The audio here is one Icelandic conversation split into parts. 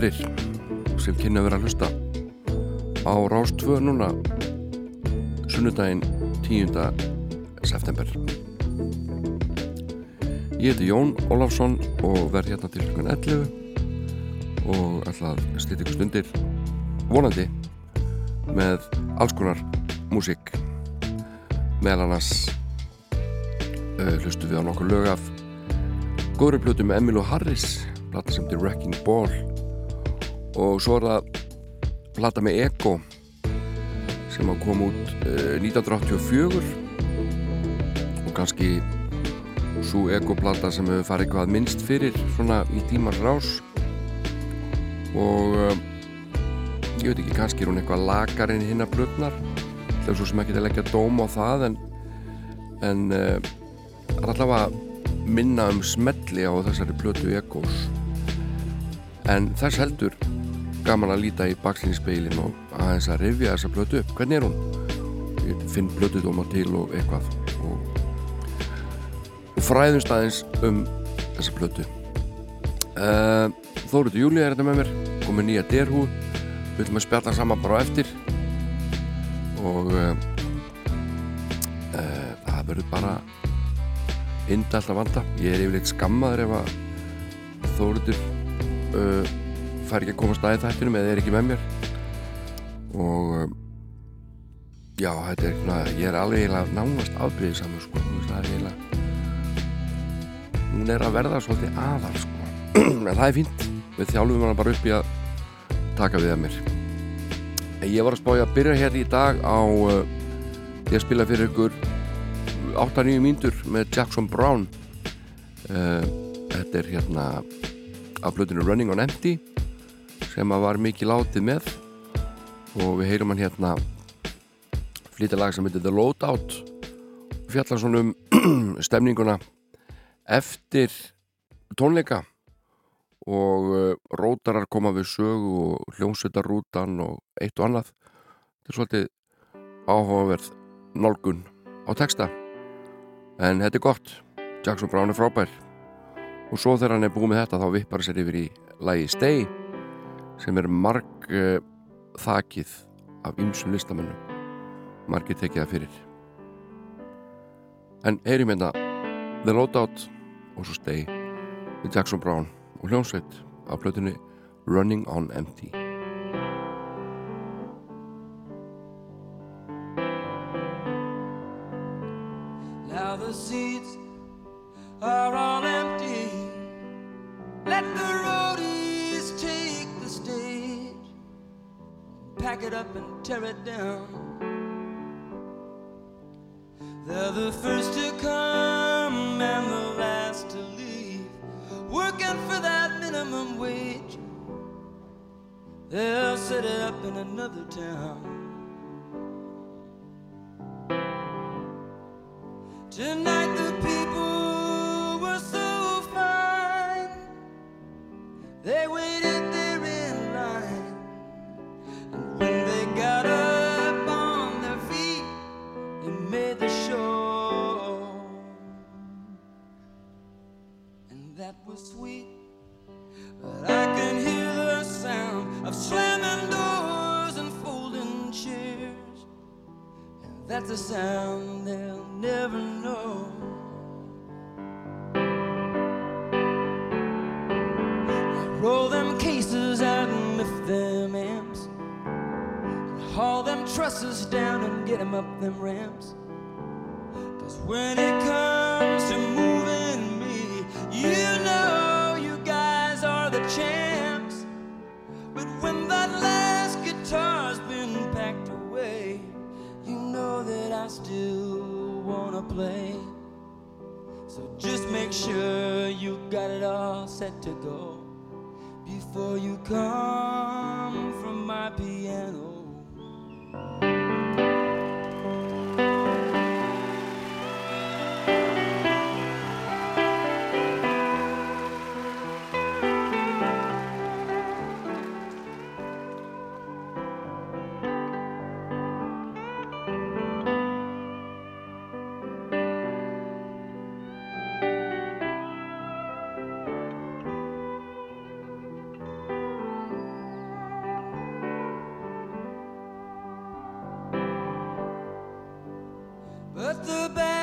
aðrir sem kynna að vera að hlusta á Rástvö núna sunnudaginn 10. september Ég heiti Jón Ólafsson og verð hérna til hlugan 11 og ætla að slita ykkur stundir vonandi með alls konar músík meðal annars uh, hlustu við á nokkur lög af góðri plötu með Emilu Harris plata sem til Wrecking Ball og svo er það plata með Ego sem að koma út uh, 1984 og kannski svo Ego plata sem hefur farið eitthvað minnst fyrir svona í tímars rás. Og uh, ég veit ekki, kannski er hún eitthvað lagar en hinn að blöfnar það er svo sem ekki til að leggja dóm á það en en uh, allavega minna um smelli á þessari blötu ekos. En þess heldur gaman að líta í bakslýnspeilin og aðeins að rifja þessa blötu upp. Hvernig er hún? Ég finn blötu dóma til og eitthvað. Og, og fræðumst aðeins um þessa blötu uh, Þóruður Júli er þetta hérna með mér. Komið nýja derhú við viljum að spjalla saman bara eftir. Og uh, uh, það verður bara hindi alltaf vanda. Ég er yfirleitt skammaður ef að þóruður fær ekki að koma staðið þættinum eða er ekki með mér. Og um, já, þetta er eitthvað ég er alveg eiginlega nánast afbríðið saman sko, það er eiginlega hún er að verða svolítið aðal sko, en það er fínt. Við þjálfum hana bara upp í að taka við að mér. Ég var að spája að byrja hér í dag á uh, ég spila fyrir ykkur 8-9 mínútur með Jackson Brown. Uh, þetta er hérna af blöðinu Running on Empty sem að var mikið látið með. Og við heyrum hann hérna flýta lag sem heitir The Loadout. Fjallar svona um stemninguna eftir tónleika. Og uh, rótarar koma við sögu og hljómsveitarrútan og eitt og annað. Þetta er svolítið áhugaverð nálgun á texta. En þetta er gott. Jackson Brown er frábær. Og svo þegar hann er búið með þetta þá vippar sér yfir í lægi Stay sem er marg uh, þakið af ymsum listamönnum. Margir tekið það fyrir. En heyrim hérna The Loadout og svo Stay með Jackson Brown og hljómsveit af plötunni Running on Empty tear it down. They're the first to come and the last to leave, working for that minimum wage. They'll set it up in another town. But the bad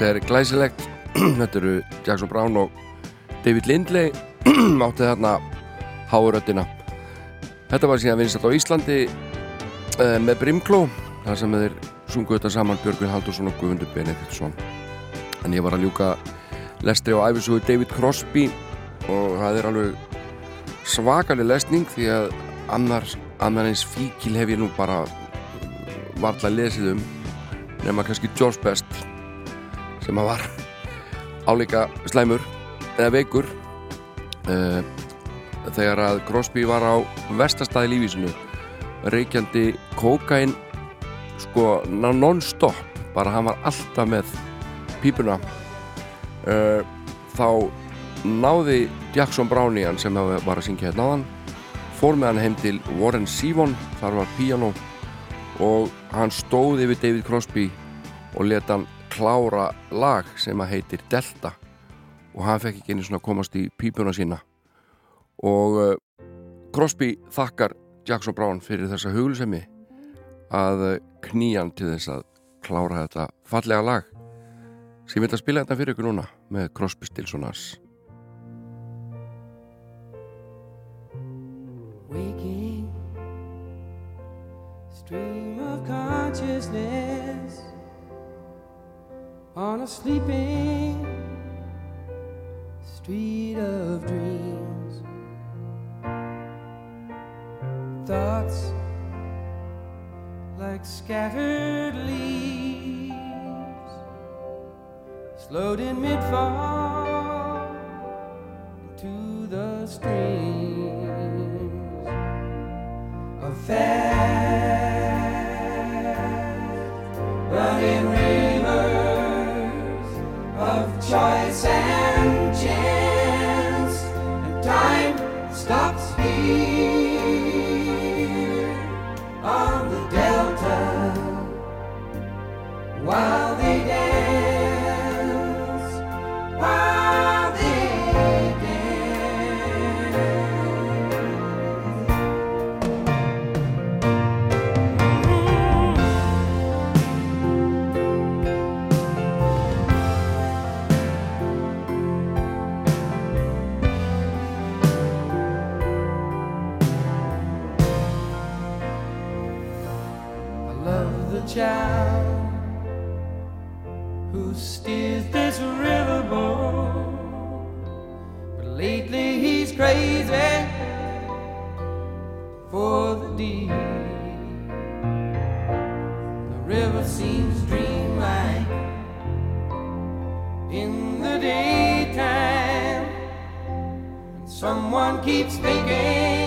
Þetta er glæsilegt. Þetta eru Jackson Brown og David Lindley. Áttið þarna háuröttina Þetta var síðan vinstat á Íslandi eh, með Brimkló þar sem þeir sungu þetta saman Björgvin Haldursson og Guðmundur Benediktsson. En ég var að ljúka lestri á æfisugur David Crosby og það er alveg svakalig lesning því að annars, annarins fíkil hef ég nú bara varla lesið um nema kannski George Best sem að var álíka slæmur eða veikur uh, þegar að Crosby var á vestastæði lífísinu reykjandi kókain sko non-stop bara hann var alltaf með pípuna. Uh, þá náði Jackson Brown í hann sem var að syngja hérna áðan fór með hann heim til Warren Sivon þar var piano og hann stóð yfir David Crosby og leta hann klára lag sem að heitir Delta og hann fekk ekki einu svona að komast í pípuna sína. Og uh, Crosby þakkar Jackson Brown fyrir þessa huglusemi að uh, knýja hann til þess að klára þetta fallega lag. Sem ég vil að spila þetta fyrir ykkur núna með Crosby, Stills og Nass. Waking stream of consciousness on a sleeping street of dreams. Thoughts like scattered leaves slowed in mid-fall into the streams of fast keeps thinking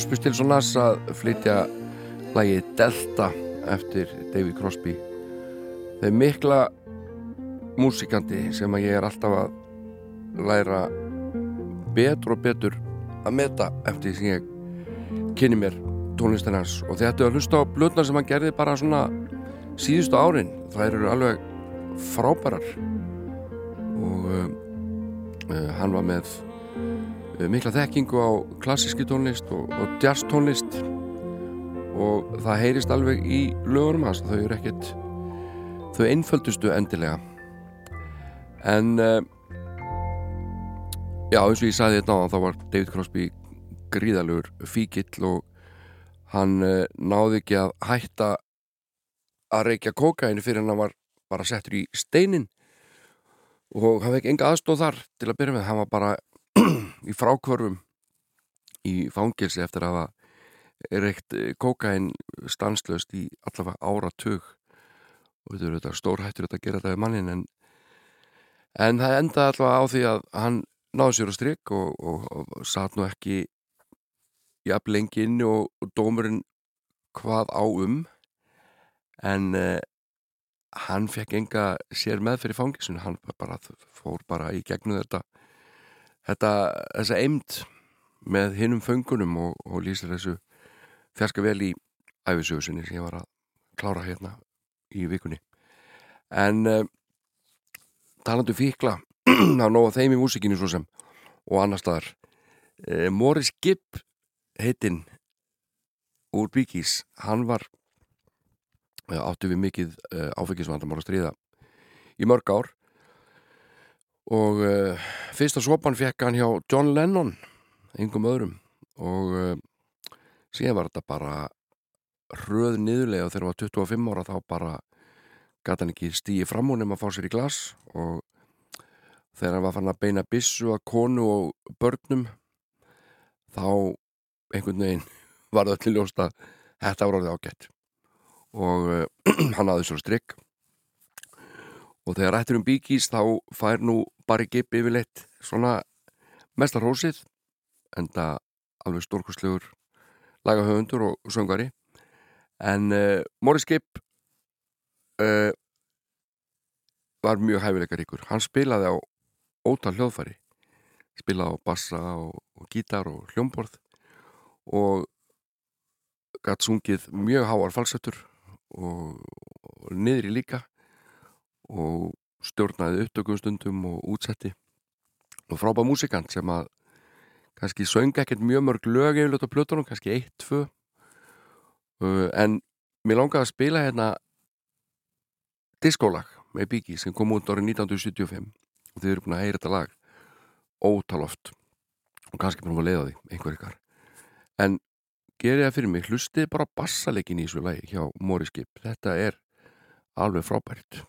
Crosby, Stills og Nass að flytja lagið Delta eftir David Crosby. Þeir mikla músikandi sem að ég er alltaf að læra betur og betur að meta eftir því sem ég kynni mér tónlistin hans. Og þetta er að hlusta á blötnar sem hann gerði bara svona síðustu árin. Það eru alveg frábærar. Og uh, uh, hann var með mikla þekkingu á klassíski tónlist og, og jazz tónlist og það heyrist alveg í lögurum hans þau eru ekkert þau einföldustu endilega. En uh, já eins og ég sagði þetta á þá var David Crosby gríðalugur fíkill og hann uh, náði ekki að hætta að reykja kókaini fyrir hann var bara settur í steinin og hann fekk enga aðstóð þar til að byrja með, hann var bara í frákvörfum í fangilsi eftir að hafa reykt kókain stanslöst í allavega áratug. Og þetta er þetta stórhættur að gera þetta við mannin en, en það endaði allavega á því að hann náði sér á strik og, og, og satt nú ekki jafn lengi inni og, og dómurinn hvað á um. En uh, hann fekk enga sér með fyrir fangisinu hann bara, fór bara í gegnum þetta þetta, þessa eimt með hinnum föngunum og, og lýsir þessu fjarska vel í æfisögusinni sem ég var að klára hérna í vikunni. En uh, talandu fíkla að nóga þeim í músikinu svo sem og annar staðar. Uh, Morris Gibb heitinn úr Bíkís hann var eh, áttu við mikið uh, áfengisvandamál að stríða í mörg ár og uh, fyrsta sopan fekk hann hjá John Lennon yngum öðrum. Og uh, síðan var þetta bara röð niðurlega og þegar hann var 25 ára þá bara gæti hann ekki stíði fram hún um að fá sér í glas. Og þegar hann var fann að beina bissu að konu og börnum þá einhvern veginn var það til ljóst að þetta var orðið ágætt. Og uh, hann hafði svo strikk og þegar rættur um bíkís þá fær nú bara Gibb yfirleitt svona mestar hósið en það alveg stórkustlegur lagahöfundur og söngari en uh, Morris Gibb uh, var mjög hæfileikaríkur hann spilaði á ótal hljóðfæri. Spilaði á bassa og, og gítar og hljómborð og gætt sungið mjög háar falsettur og, og niðri líka og stjórnaði upptökum stundum og útsetti. Og frábæð músikant sem að kannski söng ekkert mjög mörg lög á plötunum, kannski eitt, tvö. Uh, en mér langaði að spila hérna diskólag með Biggie sem kom út árið 1975 og þið eru búin að heyra þetta lag ótaloft og kannski búin að leiða því, einhver ykkar. En gerið það fyrir mig, hlustið bara bassalekin í þessu lagi hjá Morris Gibb. Þetta er alveg frábært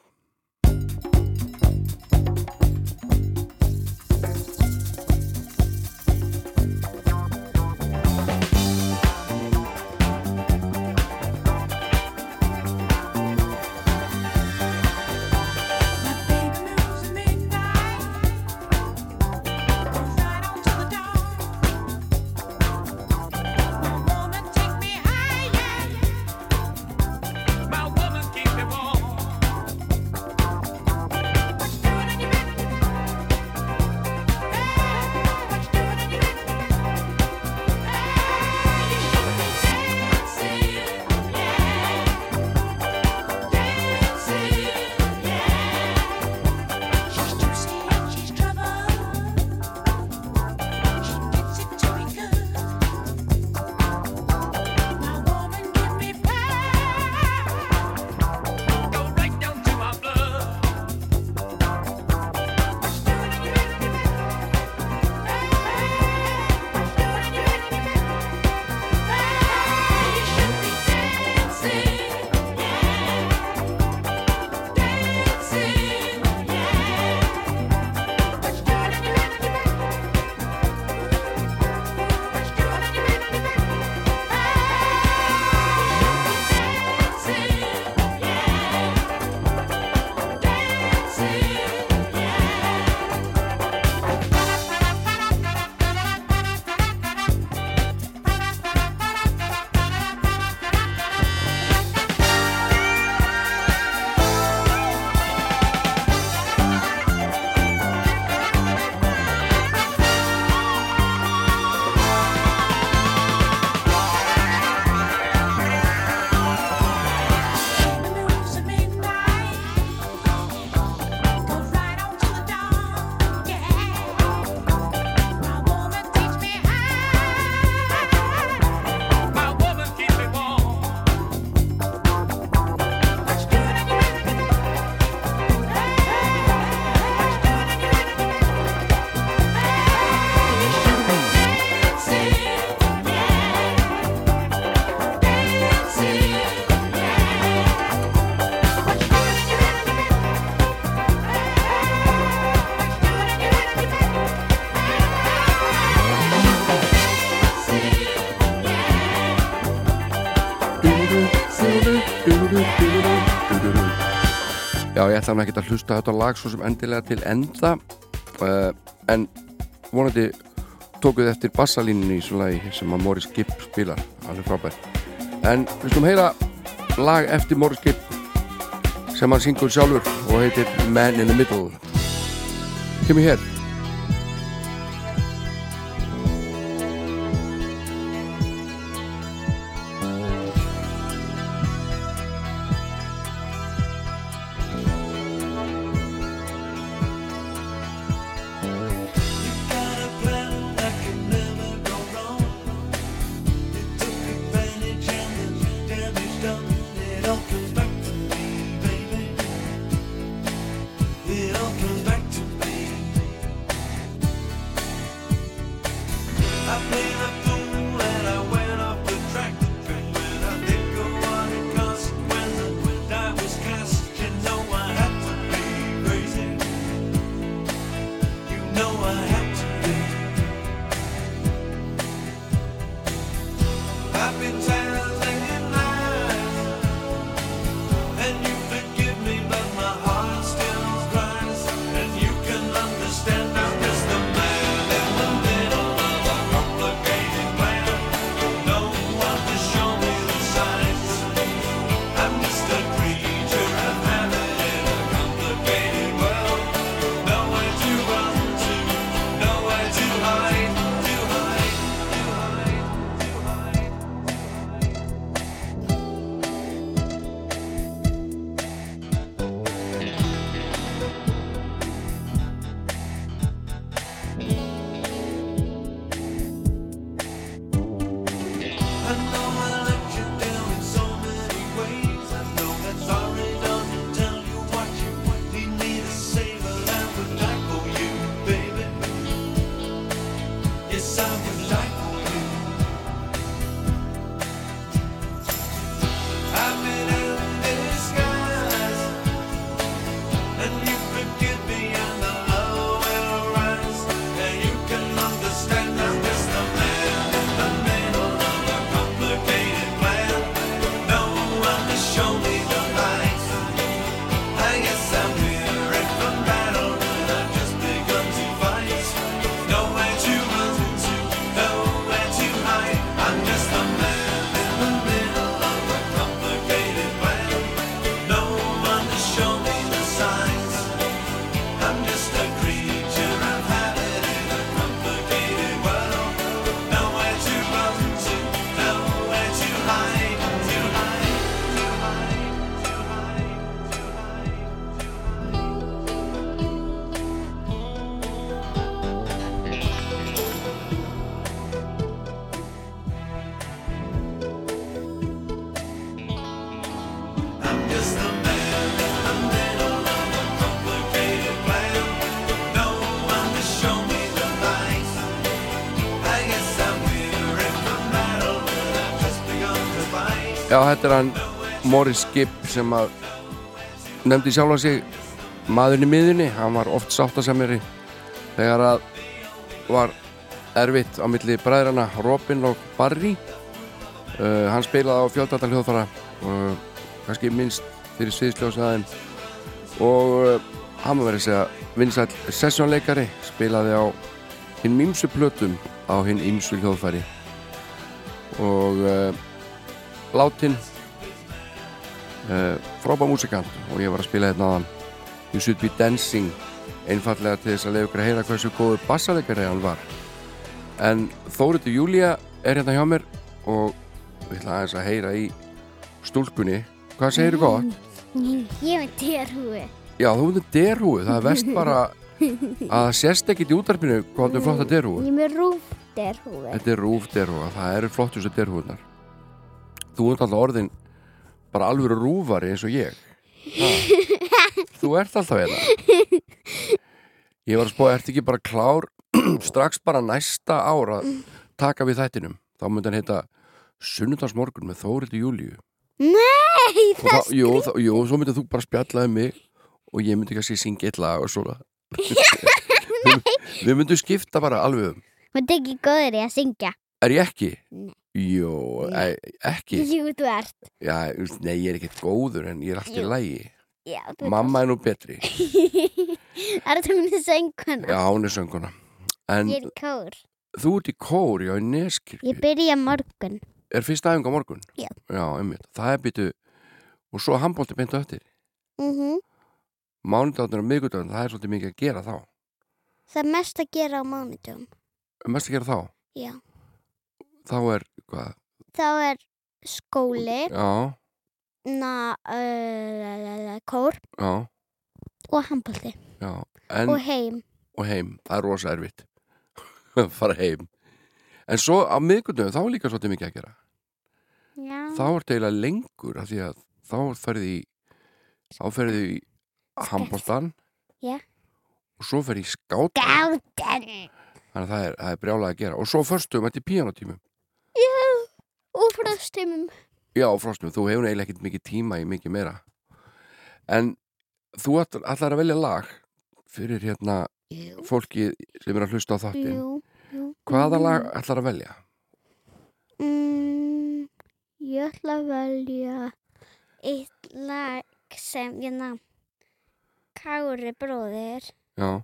Ætla hann ekki að hlusta þetta lag svo sem endilega til enda. Uh, en vonandi tókuð eftir bassalínunni í svona lagi sem að Morris Gibb spilar. Alveg frábært. En við slum heyra lag eftir Morris Gibb sem hann syngur sjálfur og heitir Man in the Middle. Kemur hér Já, þetta er hann Morris Gibb sem að nefndi sjálfa sig maðurinn í miðunni, hann var oft sáttasemjari þegar að var erfitt á milli bræðrana Robin og Barry. Uh, hann spilaði á fjöldalda hljóðfara uh, kannski minnst fyrir sviðsljósaðin og uh, hann var verið að segja vinsæll sessjónleikari spilaði á hinn mýmsu plötum á hinn ýmsu hljóðfari. Og uh, látin. Uh, frábæð músikant og ég var að spila hérna aðan You Should Be Dancing. Einfallega til þess að leiða ykkur að heyra hversu góður bassalegari hann var. En Þóriður Júlía er hérna hjá mér og við ætla aðeins að heyra í stúlkunni. Hvað segir þú gott? Ég veit derhúi. Já, þú veitur derhúi, það er vest bara að það sést ekkit í útarpinu hvað er flotta derhúi Ég er með rúf derhúi. Þetta er rúf derhúa, það eru flottustu derhúðnar Þú ert alltaf orðin bara alveg rúfari eins og ég ha. Þú ert alltaf hérna Ég var að spá, ert ekki bara klár strax bara næsta ár að taka við þættinum þá myndi hann heita Sunnudagsmorgun með Þórildi Júlíu Nei, þá, jú, þá, jú, svo myndið þú bara spjallaði mig og ég myndi kannski syngja eitt lag og svona við, við myndum skipta bara alveg um Þú ert ekki góður í að syngja. Er ég ekki? Nei. Jú, e, ekki Jú, þú ert. Já, nei, ég er ekkert góður en ég er alltaf lægi Já, Mamma er nú betri Það er það með sönguna. Já, hún er sönguna En Ég er í kór. þú ert í kór, já, í Neskirkju Ég byrja morgun. Er fyrsta æfinga morgun? Já. Já, einmitt, það er byttu Og svo handbólti beintu eftir Mm Mánudagarnir og miðgudagarnir, það er svolítið mikið að gera þá Það er mest að gera á mánudum. Mest að gera þá Já. Þá er, hvað, Þá er skóli, já, na, uh, kór já, og handbólti. já En, Og heim. og heim, það er rosa erfitt fara heim en svo á miðgundum þá er líka svolítið mikið að gera Já. þá er þetta eiginlega lengur af því að þá ferði í þá ferði í handbóltan Já. og svo ferði í skát Gáðan. þannig að það er, það er brjálað að gera og svo förstum þetta í píanotímum. Og frástumum. já, frostum, þú hefur eiginlega ekkert mikið tíma í mikið meira en þú ætlar að velja lag fyrir hérna Jú. fólki sem er að hlusta á þáttin Jú. Jú. hvaða lag ætlar að velja? Mm, ég ætla að velja eitt lag sem ég ná Kári bróðir Já,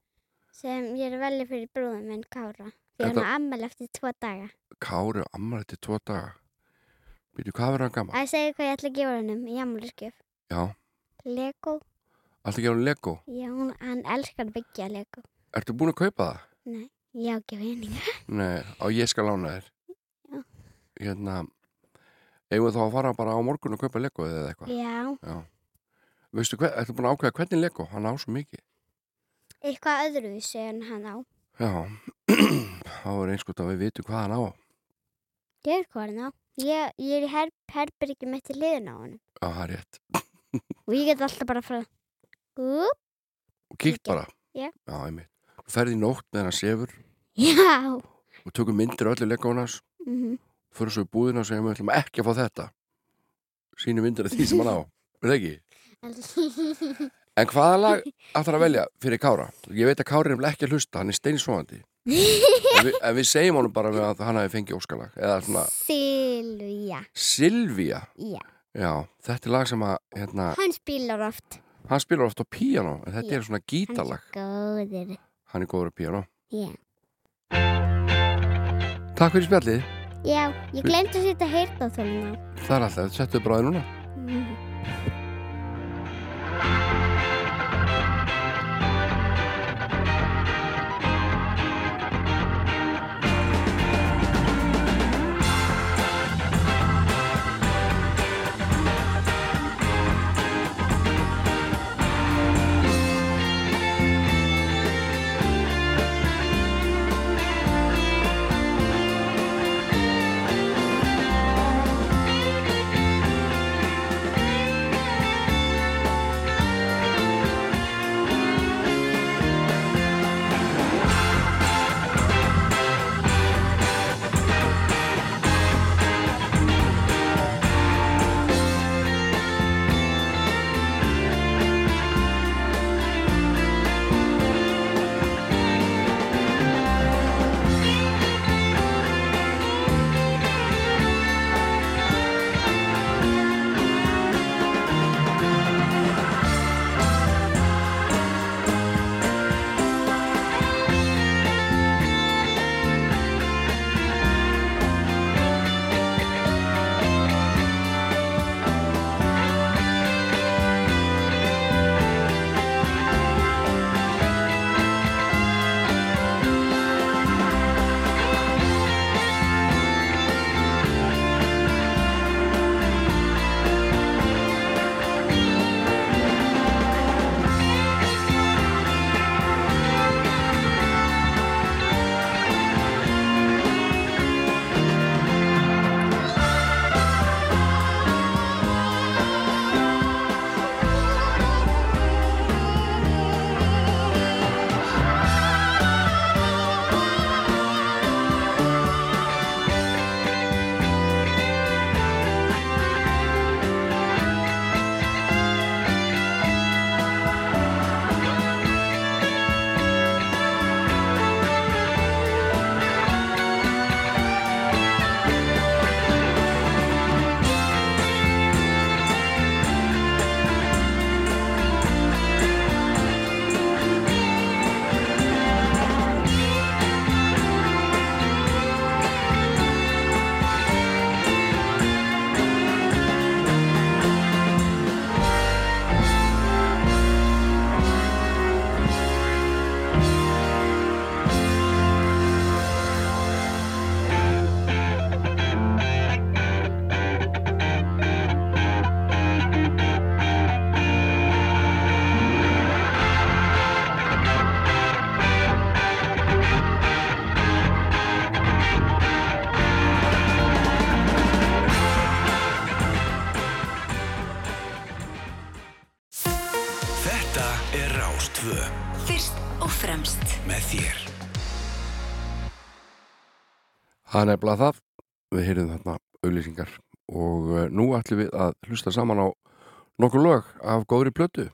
sem ég er að velja fyrir bróðum minn Kára hann er ammæli eftir tvo daga Kári ammar eftir tvo daga Býtu, hvað verður hann gaman? að segja hvað ég ætla að gefa hennum í ammæliskef Já, Lego, alltaf gefa hann Lego? Já, hún, hann elskar að byggja Lego. Ertu búin að kaupa það? Nei, ég á ekki vinninga Nei, á ég skal lána þér. Já. Hérna Eigum við þá að fara bara á morgun og kaupa Lego eða eitthvað? Já, Já. Veistu, hver, ertu búin að ákveða hvernig Lego? Hann á svo mikið. Eitthvað öðruvísi en hann á. Já, þá er einskot að við vitum hvað hann á Á Ég, ég er í her, herbyrgi mitt til liðin á hann Já, það er rétt. Og ég get alltaf bara frá Úp, Og kíkt bara? Já. Já, einmitt. Þú ferði í nótt með hann sefur. Já. Og tökum myndir öllu Legonas mm fyrir svo í búðina og segjum við ætlum ekki að fá þetta. Síni myndir af því sem hann á. Er það ekki? En hvaða lag ætlar að velja fyrir Kára? Ég veit að Kári er nefnilega ekki að hlusta, hann er steinsóðandi en, við- en við segjum honum bara að hann hafi fengið óskalag eða svona Silvía. Silvía? Já, Já, þetta er lag sem að hérna, hann spilar oft. Hann spilar oft á píano en þetta Já, er svona Hann gítarlag er góður. Hann er góður á píano Já, Takk fyrir spjallið, Já ég glemt að setja heyrta þóluna það er alltaf, settu bara það núna. Thank Tvö. Fyrst og fremst. Með þér. Það er nefnilega það. Við heyrðum þarna auðlýsingar og eh, nú ætlum við að hlusta saman á nokkur lög af góðri plötu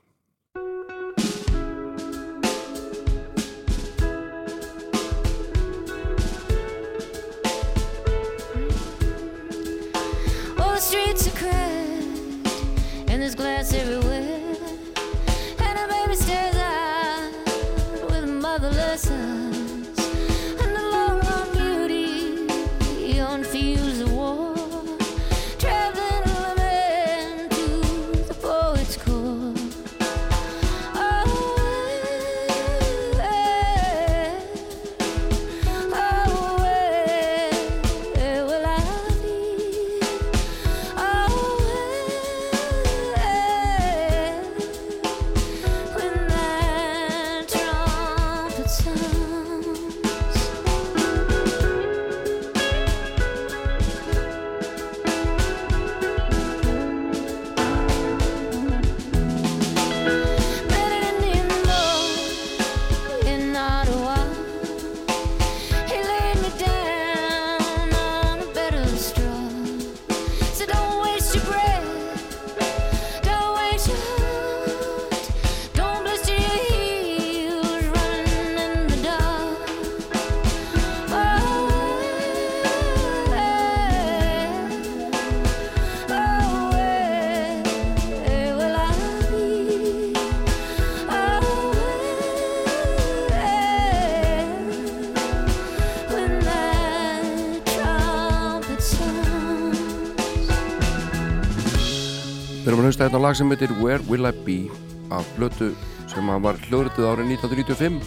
lag sem heitir Where Will I Be af plötu sem var hljóðrituð árið 1995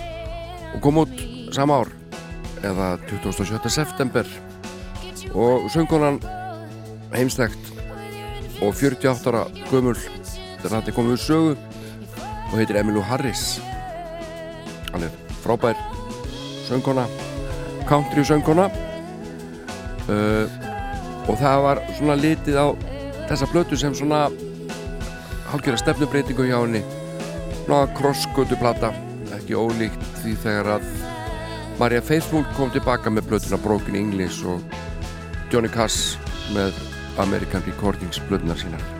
og kom út sama ár eða 27. september og söngkonan heimstækt og 48 ára gömul þegar er komið úr sögu og heitir Emilu Harris hann er frábær söngkona country söngkona uh, og það var svona litið á þessa plötu sem svona hálfgerða stefnubreitingu hjá henni. Svona krossgötu plata ekki ólíkt því þegar að Maria Faithfull kom tilbaka með plötuna Broken English og Johnny Cass með American Recordings plötunar sínar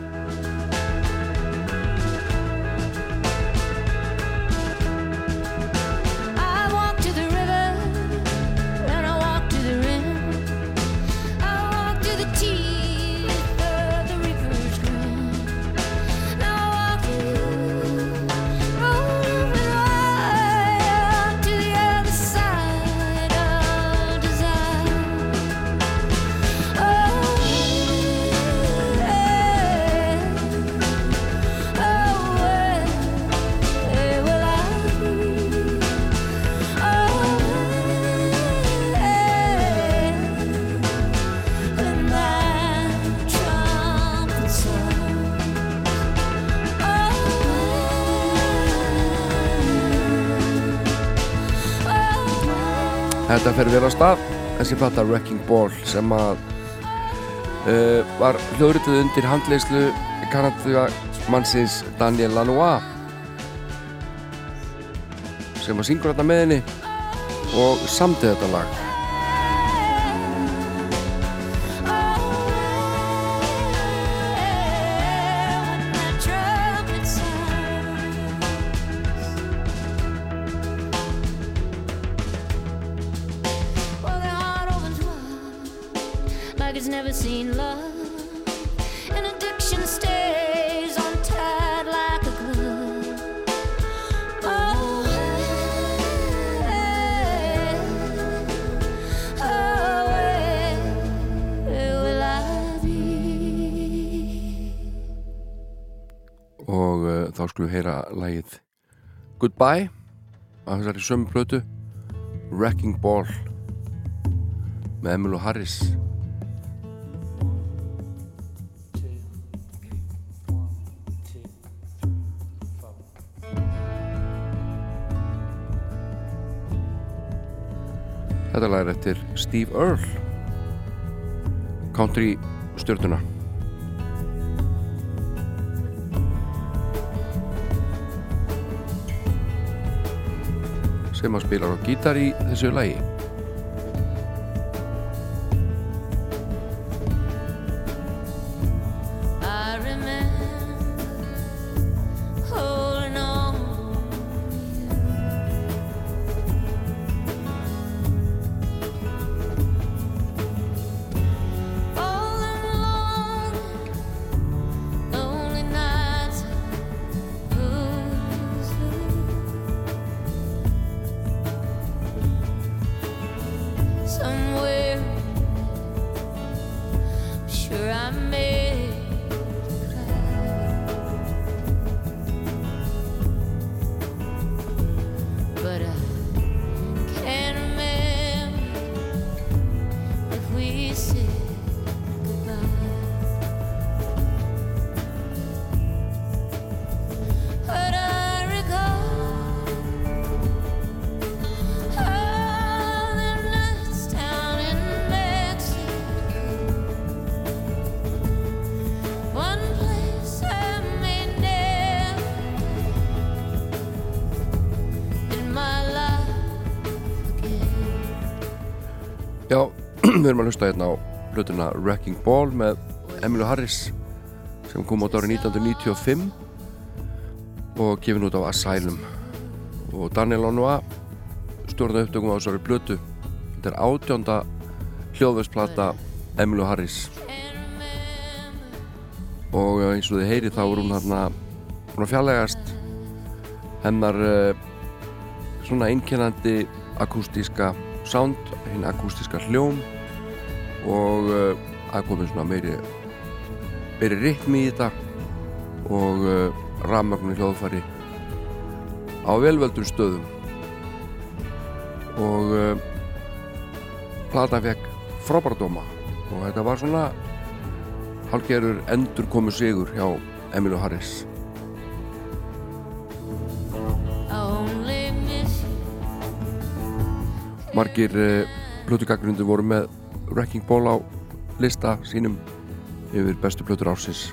Þetta fer vel á stað. Þessi plata Wrecking Ball sem að uh, var hljóðrituð undir handleyslu kannadlega mannsins Daniel Lanois sem var syngur þetta með henni og samtið þetta lag Goodbye af þessari sömu plötu Wrecking Ball með Emilu Harris Þetta lag er eftir Steve Earle country stjórnuna sem að spilar á gítar í þessu lagi við erum að hlusta hérna á hlutuna Wrecking Ball með Emilu Harris sem kom át árið 1995 og gefin út á Asylum. Og Daniel Onua stjórna upptökum á þessari blötu þetta er átjónda hljóðversplata Emilu Harris. Og eh, eins og þið heyri þá er hún hérna búin að fjarlægast hennar uh, svona einkennandi akústíska sound, hinn akústíska hljóm og uh, að komið svona meiri meiri rytmi í þetta og uh, rafmögnu hljóðfæri á velvöldum stöðum og uh, platan fekk frábæra dóma og þetta var svona hálfgerður endur komu sigur hjá Harris only miss you. margir uh, plötugagrundur voru með Wrecking Ball á lista sínum yfir bestu plötur ársins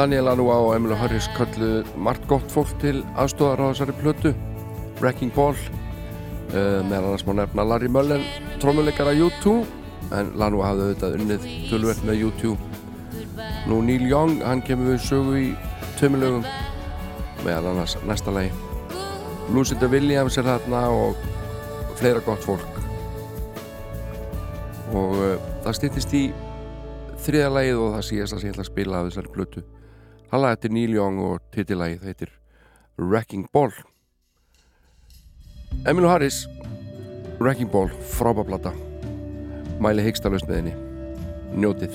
Daniel Anua og Emilu Harris kallu margt gott fólk til aðstóðar á þessari plötu Wrecking Ball. Uh, meðal annars má nefna Larry Mullen trómuleikara U2 en Lanua hafði auðvitað unnið tölvert með U2 nú Neil Young, hann kemur við sögu í tömulögum meðal annars næsta lagi. Lucinda Williams er þarna og fleira gott fólk. Og uh, það stýttist í þriða lagið og það síðast að ég ætla að spila af þessari plötu það lag eftir Neil Young og titillagið heitir Wrecking Ball. Emilu Harris Wrecking Ball, frábæplata mæli hyggstalaust með henni. Njótið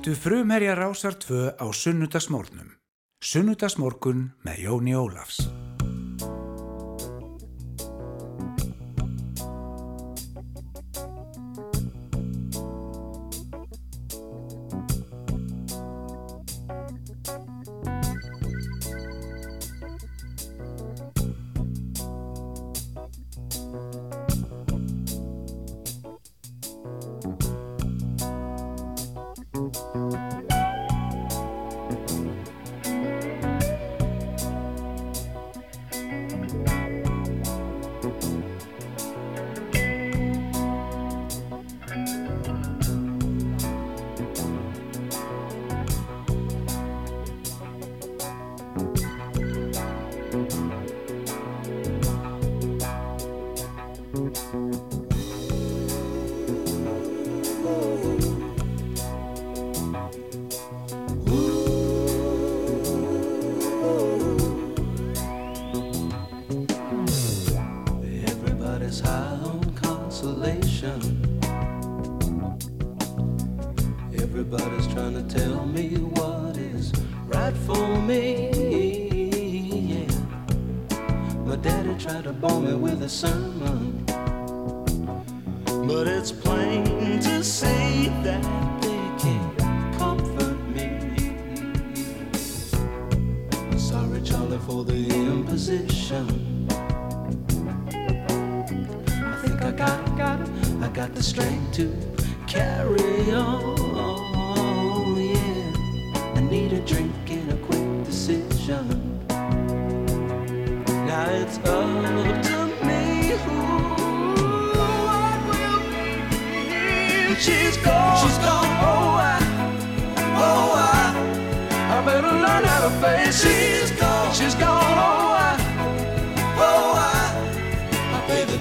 Fylgdu frumherja Rásar 2 á sunnudagsmórnum. Sunnudagsmorgun með Jóni Ólafs.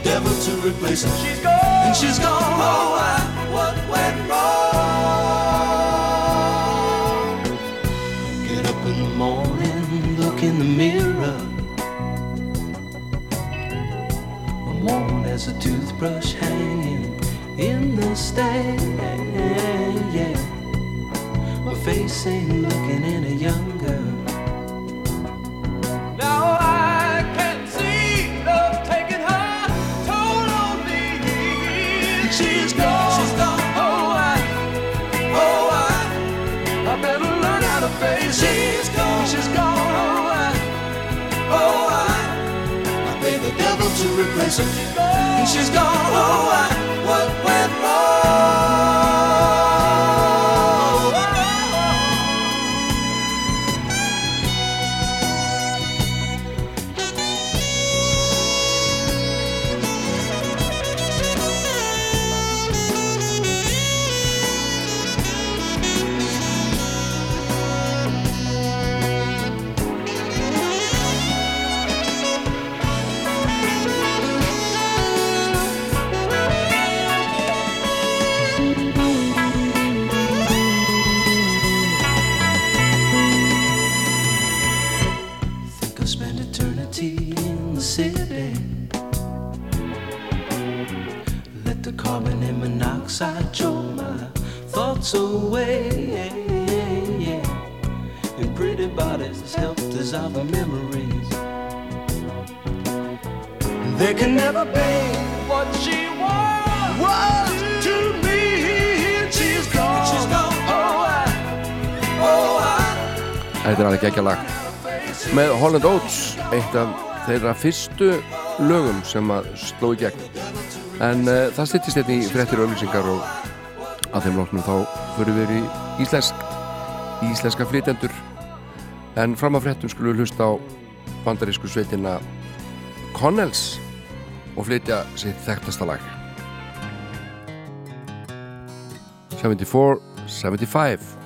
The devil to replace her. She's gone. And she's gone. Oh, I, what went wrong? Get up in the morning, look in the mirror. I'm worn as a toothbrush hanging in the stand. Yeah. My face ain't looking any younger. Now She's gone. She's. Oh, I, oh, I, I pay the devil to replace her. She's. She's gone. Oh, oh I, what went help dissolve the memories. They can never be what she was, was to me. She's gone. She's gone. Oh, I, oh, I. Þetta er alveg geggja lag með Holland Oates eitt af þeirra fyrstu lögum sem að sló í gegn en uh, það styttist hérna í fréttir og auðlýsingar og að þeim loknum þá fyrir í íslensk íslenska flytjendur en fram að fréttum skulum við hlusta á bandarísku sveitina Connells og flytja sitt þekktasta lag. 74 75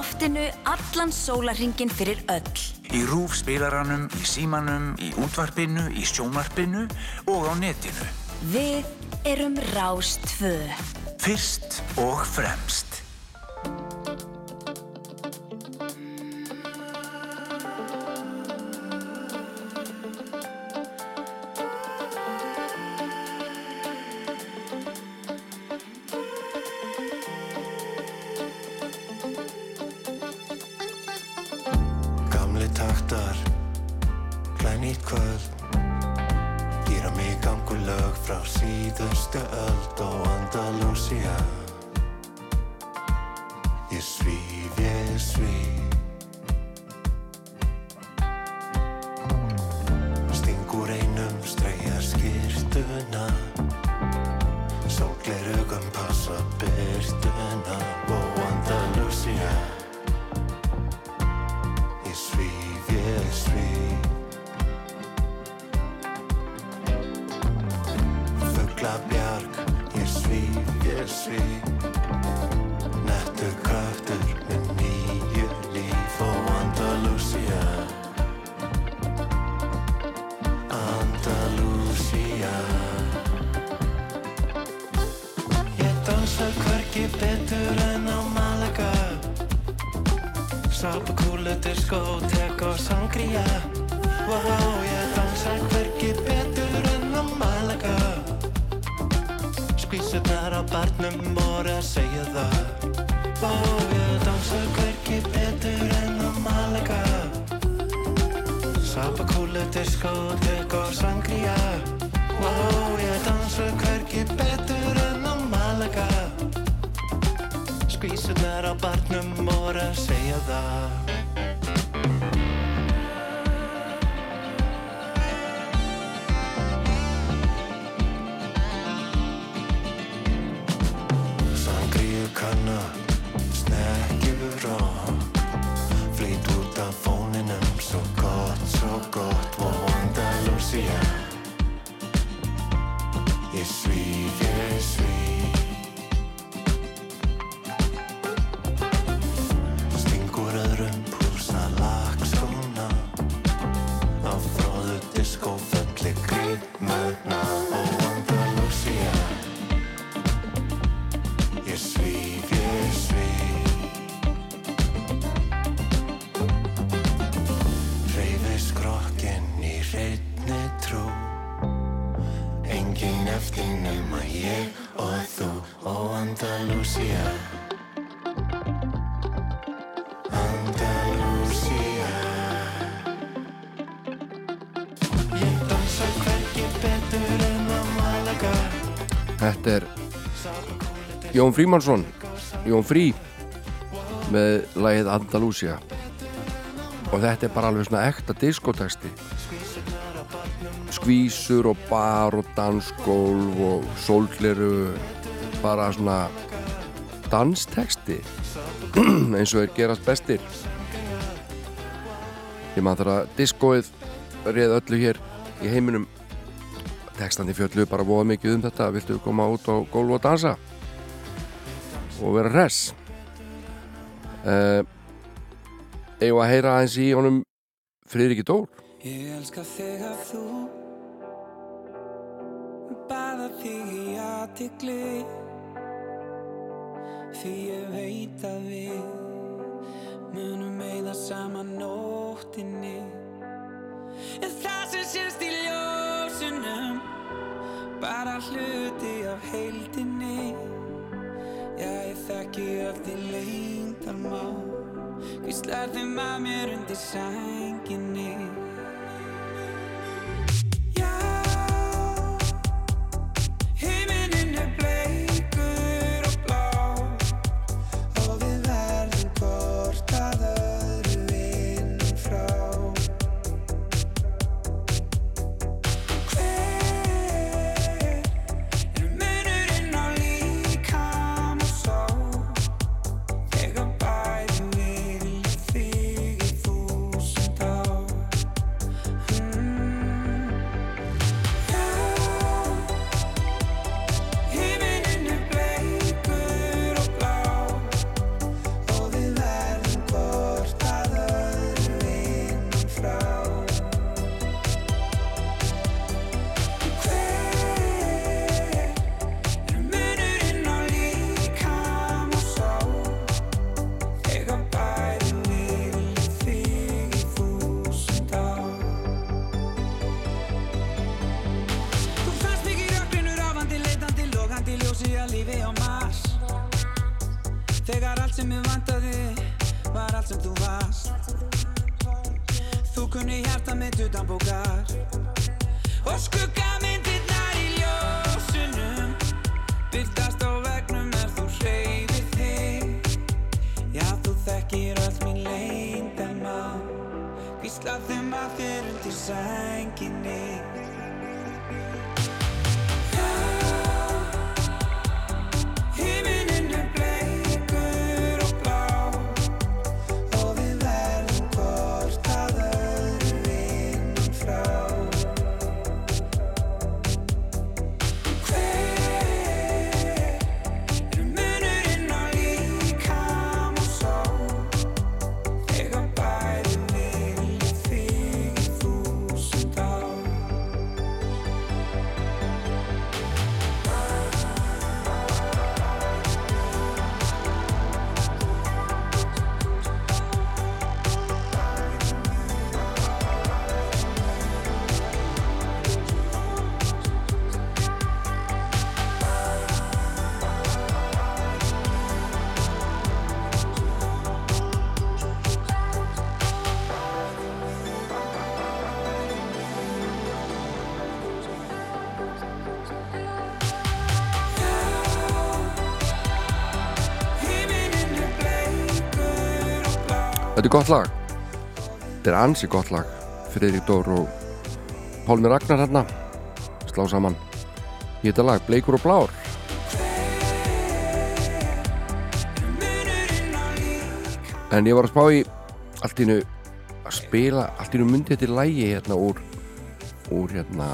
loftinu allan sólarhingin fyrir öll. Í rúf spilaranum, í símanum, í útvarpinu, í sjónvarpinu og á netinu. Við erum Rástfö. Fyrst og fremst. venha dar. Jón Frímannsson Jón Frí með lagið Andalusia. Og þetta er bara alveg svona ekta diskotexti. Skvísur og bar og dansgólf og sólgleru bara svona danstexti eins og er gerast bestir. Ég maður þar að diskóið reið öllu hér í heiminum. Textandi fjöldu bara voða mikið um þetta. Viltu koma út á gólf og dansa? Og vera hress. Uh, Eigum að heyra aðeins í honum Friðriki Dór? Ég elska þegar þú Baða þig í aðtikli Því ég veit að við Munum meða saman nóttinni. En það sem sést í ljósunum Bara hluti af heildinni Já, ég þekki öll í leyndarmál. Hvíslar þeim að mér undir sænginni sem ég vantaði var allt sem þú varst. Þú kunni hjarta mitt utan bókar. Og skuggamyndirnar í ljósunum Byrtast á vegnum er þú hreyfir þig. Já, þú þekkir öll mín leyndamál Hvísla þeim að þér undir sænginni gott lag. Þetta er ansi gott lag Friðrik Dór og Pálmi Ragnar hérna. Slá saman. Í þetta lag Bleikur og Blár. En ég var að spá í allt í innu að spila allt í innu myndi þetta lægi hérna úr úr hérna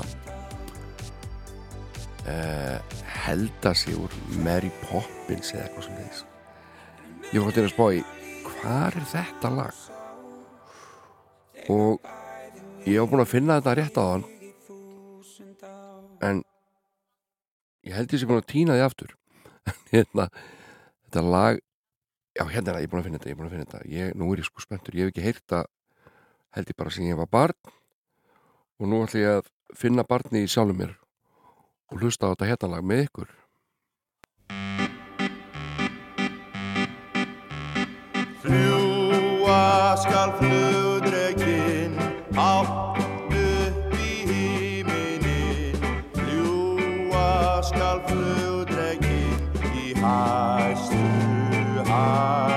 uh, held að sé úr Mary Poppins eða eitthvað sem þess ég var að spá í hvað er þetta lag? Og ég var búin að finna þetta rétt á þann en ég held ég sé búin að týna því aftur. Hérna, þetta lag já hérna er það, ég er búin að finna þetta, ég er búin að finna þetta. Ég, nú er ég sko spenntur, ég hef ekki heyrt það held ég bara sem ég var barn. Og nú ætla ég að finna barni í sjálfum mér og hlusta á þetta hérna lag með ykkur Fljúa skal flugdrekinn hátt upp í himinin Fljúa skal flugdrekinn í hæstu hæðir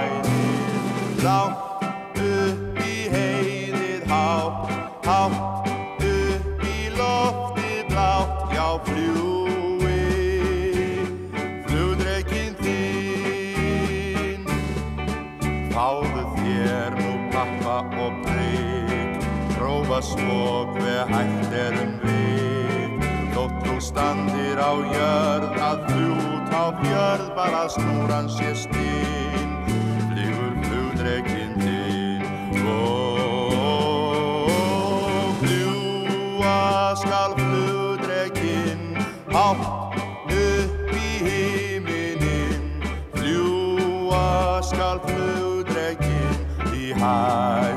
svo hver hægt er um vik Þótt standir á jörð að fljút á fjörð bara snúran sé stinn. Flýgur flugdrekinn þinn. Og fljúa skal flugdrekinn hátt upp í himinin fljúa skal flugdrekinn í hæstu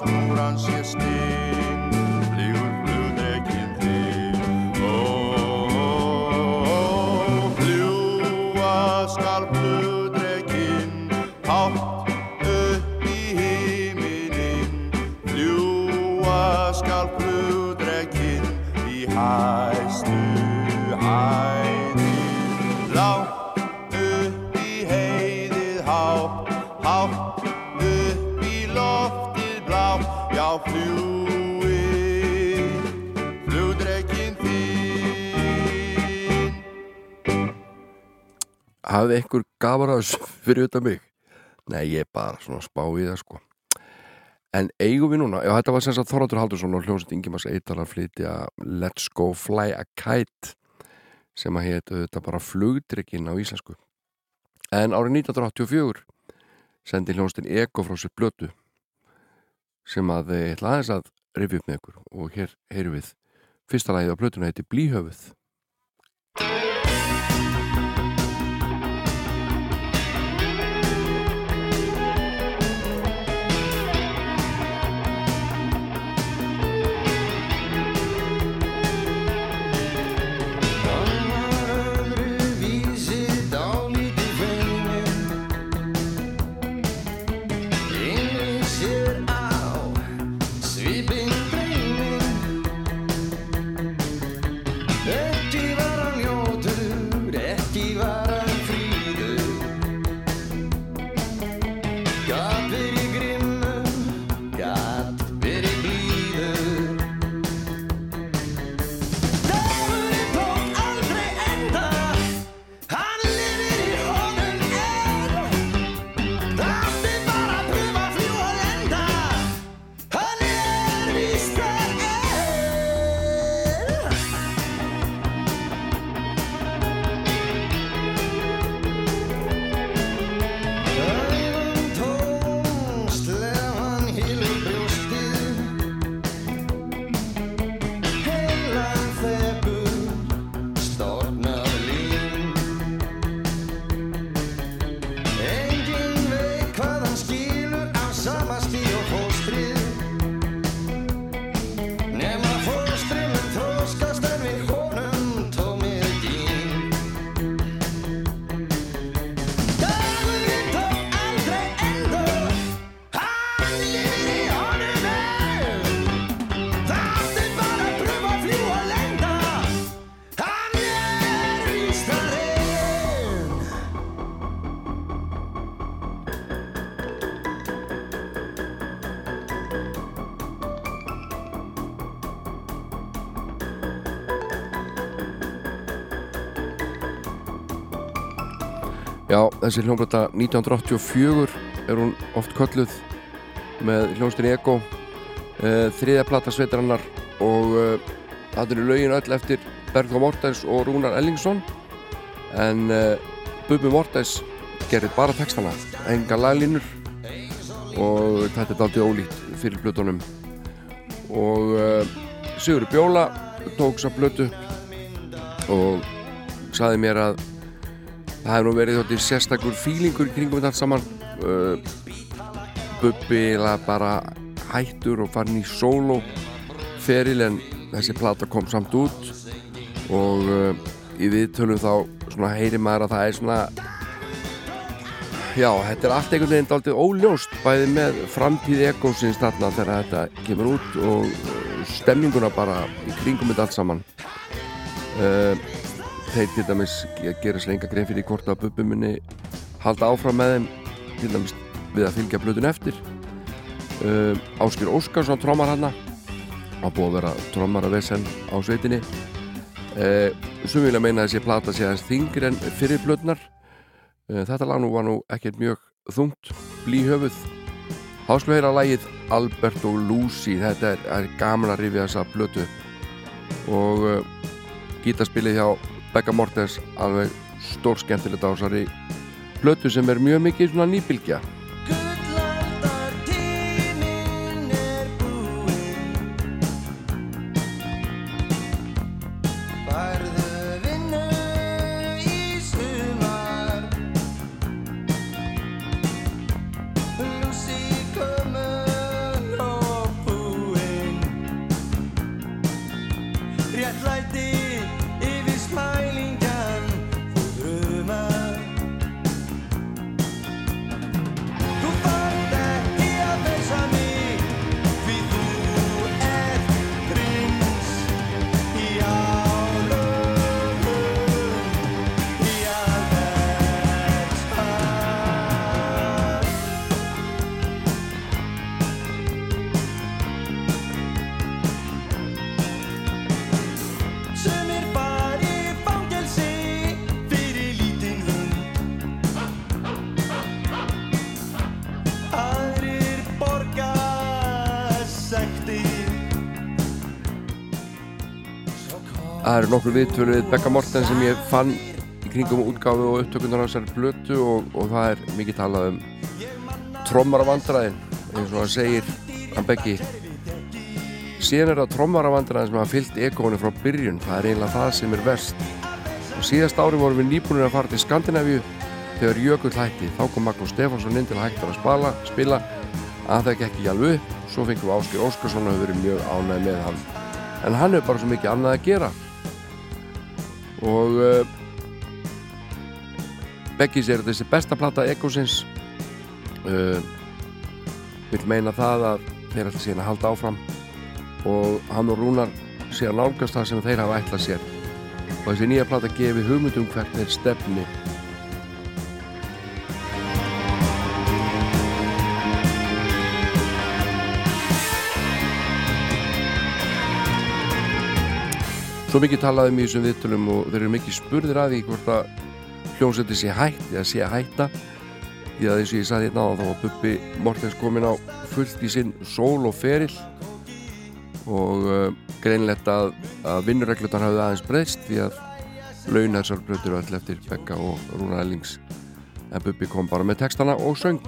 bara snúran sé hafði einhver gafar að þessu fyrir utan mig. Nei, ég er bara svona spá í það sko. En eigum við núna, já þetta var sem sagt Þorvaldur Haldursson og hljómsveit Ingemars Eittar að flytja Let's Go Fly a Kite sem að hétu þetta bara flugdrykkin á íslensku. En árið 1984 sendi hljómsveitin Eko frá sér blötu sem að þeir ætla aðeins að rifja upp með ykkur. Og hér heyrum við fyrsta lagið á blötuna heiti Blíhöfuð þessi hljómblata 1984 er hún oft kölluð með hljómsdyn Ego uh, þriðja plata sveitarannar og uh, það eru lögin öll eftir Bergþó Mortens og Rúnar Ellingsson. En uh, Bubi Mortens gerir bara textana, enga laglínur og þetta er dálítið ólíkt fyrir plötunum. Og Sigur Bjóla tók þessa plötu og saði mér að það hefur nú verið þóttir sérstakur fílingur kringum þetta allt saman. Uh, Bubbi bara hættur og farin í sóló feril en þessi plata kom samt út. Og uh, í viðtölum þá heyri maður að það er svona já, þetta er allt einhvern veginn dálítið óljóst bæði með framtíð ekosins þarna þegar þetta kemur út og uh, stemninguna bara í kringum þetta allt saman. Uh, þeir til dæmis ge- gera sér enga grein fyrir hvort að Bubbi muni halda áfram með þeim til dæmis við að fylgja blöðun eftir. Uh, Áskir Óskarsson trommar hana að búið að vera trommar að vesen á sveitinni. Uh, sem vilja meina þessi plata sé aðeins þingri en fyrir blöðnar uh, þetta lag nú var nú ekkert mjög þungt blíhöfuð Hásklu heyra lagið Albert og Lucy. Þetta er, er gaman að rifja þessa blötu og uh, gítaspilið hjá Becca Mortens alveg stór skemmtilegt á þessari blötu sem er mjög mikið svona nýbylgja Það eru nokkur viðtölu við Becca Morten sem ég fann í kringum útgáfu og upptökunar á þessari blötu og, og það er mikið talað um trommar af vandræðin eins og hann segir hann Beggi. Síðan er það trommar af vandræðin sem hafa fyllt ekóinu frá byrjun. Það er eiginlega það sem er verst. Og síðast ári vorum við nýbúinir að fara til Skandinavíu. Þegar Jökull hætti þá kom Magnús Stefánsson inn til að hægt að spila, spila. Að það gekk ekki alveg svo fengum við Áskir Óskarsson og hefur verið mjög ánægð með hann. En hann hefur bara svo mikið annað að gera og uh, Beggi sér þessi besta plata Ekosins. Uh, vil meina það að þeir ætla síðan að halda áfram. Og hann og Rúnar sé að nálgast það sem þeir hafa ætlað sér. Og þessi nýja plata gefi hugmyndum hvert þeir stefni Svo mikið talaði um í þessum viðtölum og þeir eru mikið spurðir að því hvort að hljómsveiti sé hætt eða sé að hætta. Því að eins og ég sagði hérna á þá var Bubbi Mortens komin á fullt í sinn sól og feril og uh, greinlegt að, að vinnureglutar hafði aðeins breyst því að laun þessar blötur öll eftir Becca og Rúna Ellings. En Bubbi kom bara með textana og söng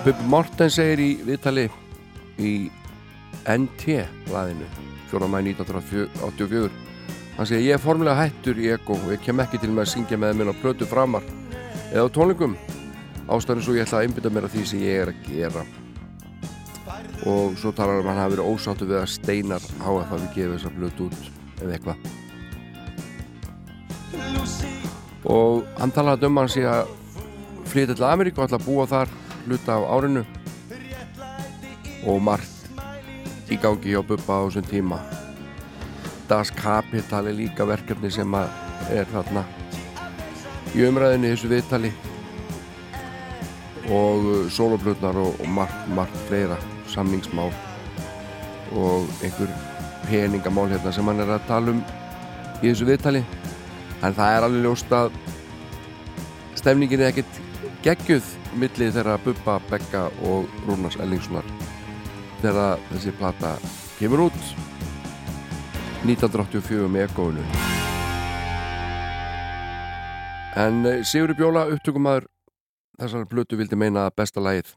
Bubbi Morten segir í viðtali í NT blaðinu 4. mæ 1984 hann segir ég er formulega hættur í Ego og ég kem ekki til með að syngja með minn á plötu framar eða á tónlingum ástæður svo ég ætla að einbytta mér að því sem ég er að gera. Og svo talar um að hann hafi verið ósáttu við að Steinar HF hafi gefið þessa plötu út eða eitthvað. Og hann talaði um að hann sé að flytja til Ameríku og ætla að búa þar hluta á árinu. Og margt í gangi hjá Bubba á þessum tíma. Das Kapital er líka verkefni sem er þarna í umræðinni í þessu viðtali. Og soloplutnar og, margt, margt fleira samningsmál og einhver peningamál hérna sem hann er að tala um í þessu viðtali. En það er alveg ljóst að stefningin er ekkert geggjuð millið þeirra Bubba, Begga og Rúnars Ellingssonar þegar þessi plata kemur út. 1984 með ekkoinu en eh, Sigurður Bjóla upptökumæður þessar blötu vildi meina besta lagið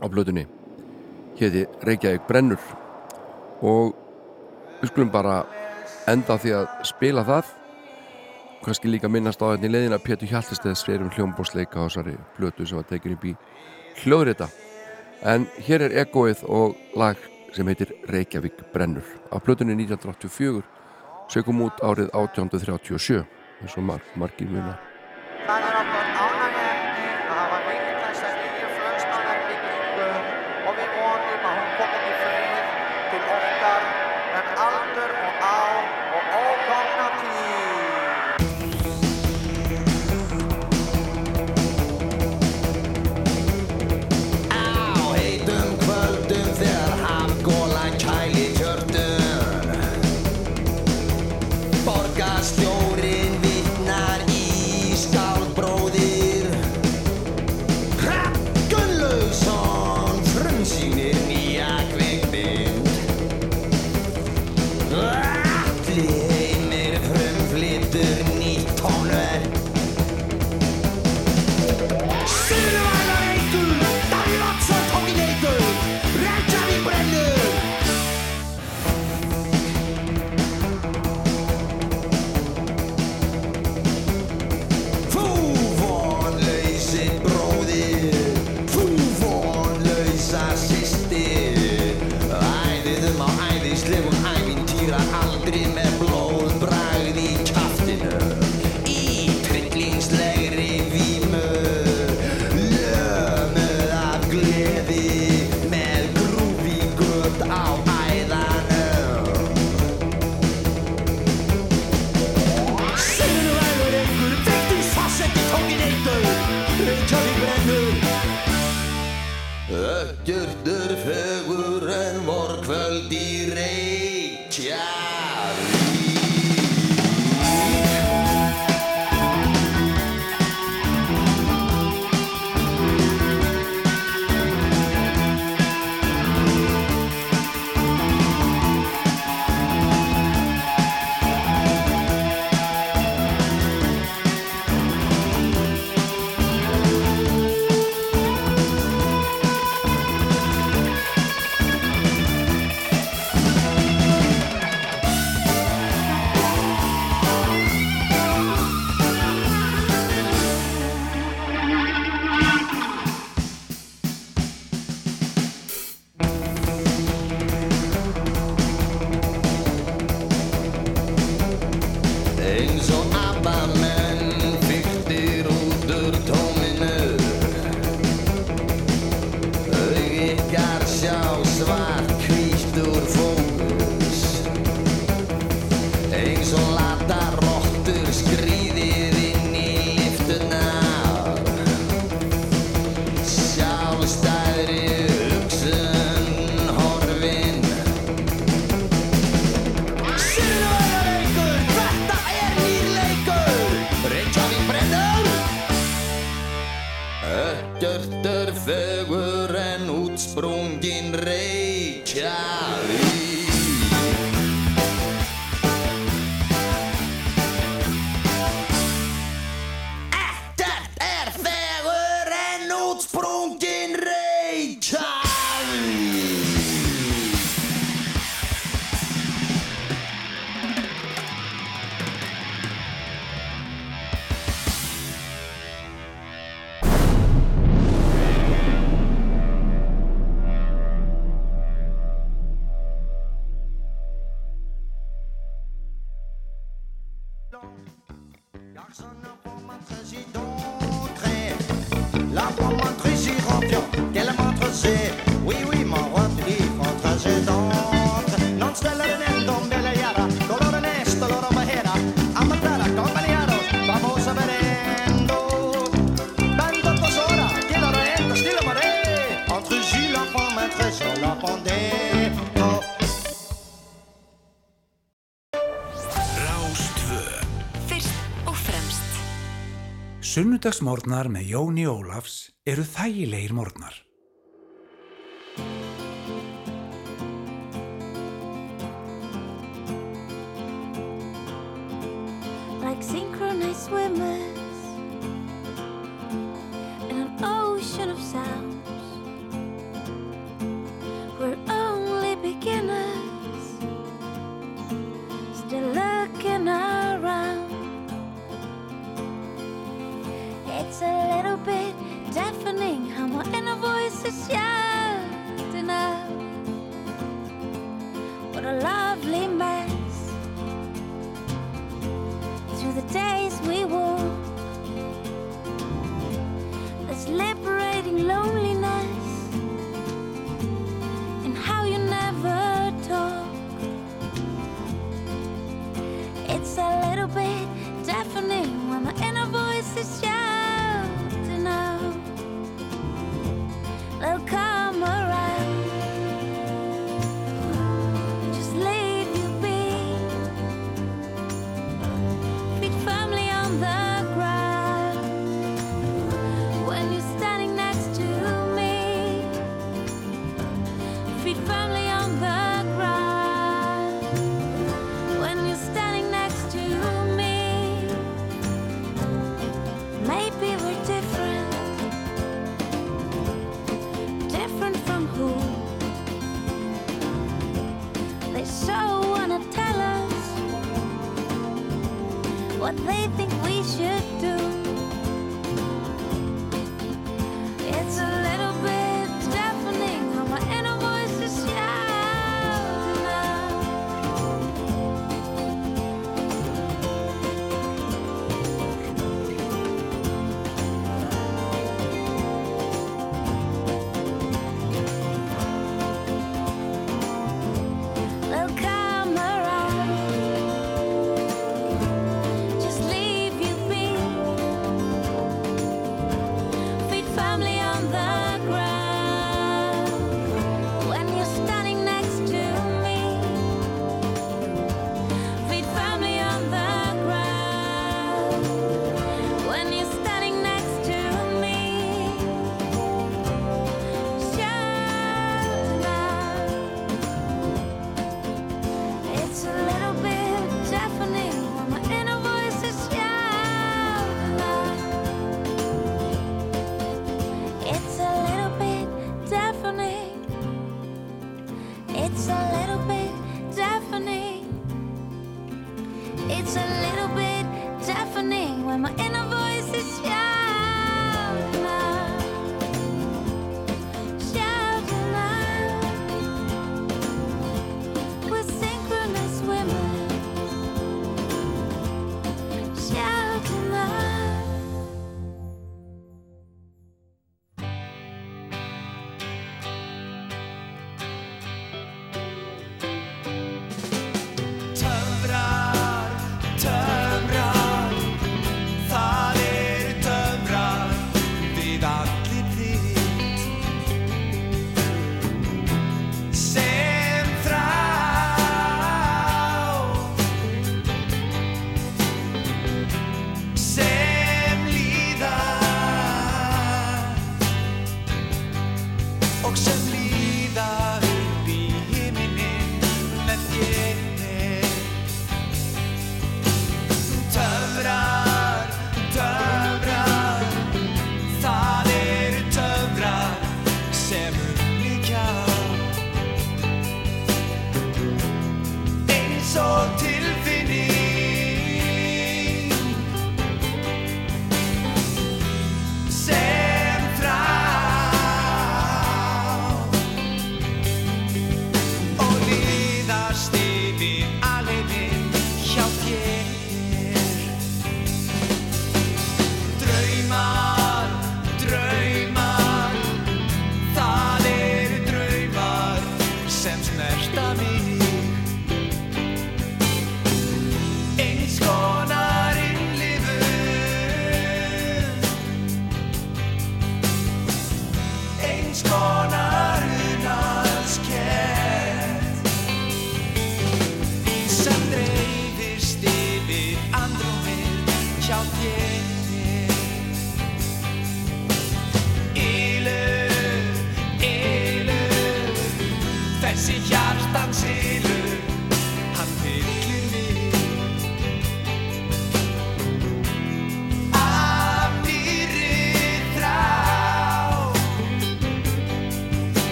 á blötunni héti Reykjavík brennur. Og við skulum bara enda því að spila það kannski líka minnast á þetta hérna í leðina Pétur Hjaltesteð sverum hljómbórsleika á þessari blötu sem var tekin upp í hljóðrita. En hér er egoið og lag sem heitir Reykjavík brennur. Af blötunni 1984 sögum út árið 1837 eins og marg, margir muna Sundagsmórnar með Jóni Ólafs eru þægilegir mórnar.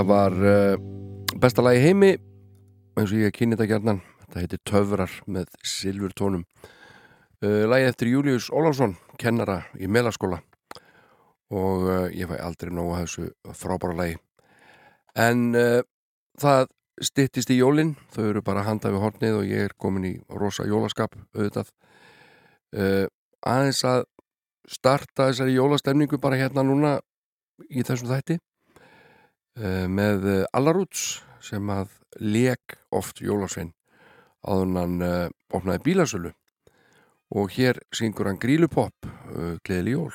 Þetta var uh, besta lagi heimi eins og ég kynni þetta gjarnan. Þetta heitir Töfrar með Silfur tónum uh, Lagið eftir Július Ólafsson kennara í melaskóla. Og uh, ég fæ aldrei nógu að þessu frábæra lagi. En það styttist í jólin. Þau eru bara að handa við hornið og ég er komin í rosa jólaskap auðvitað. Aðeins að starta þessari jólastemningu bara hérna núna í þessum þætti með uh, Allarúts sem að leik oft jólasvein áður en hann uh, opnaði bílasölu. Og hér syngur hann grílupopp uh, Gleðli jól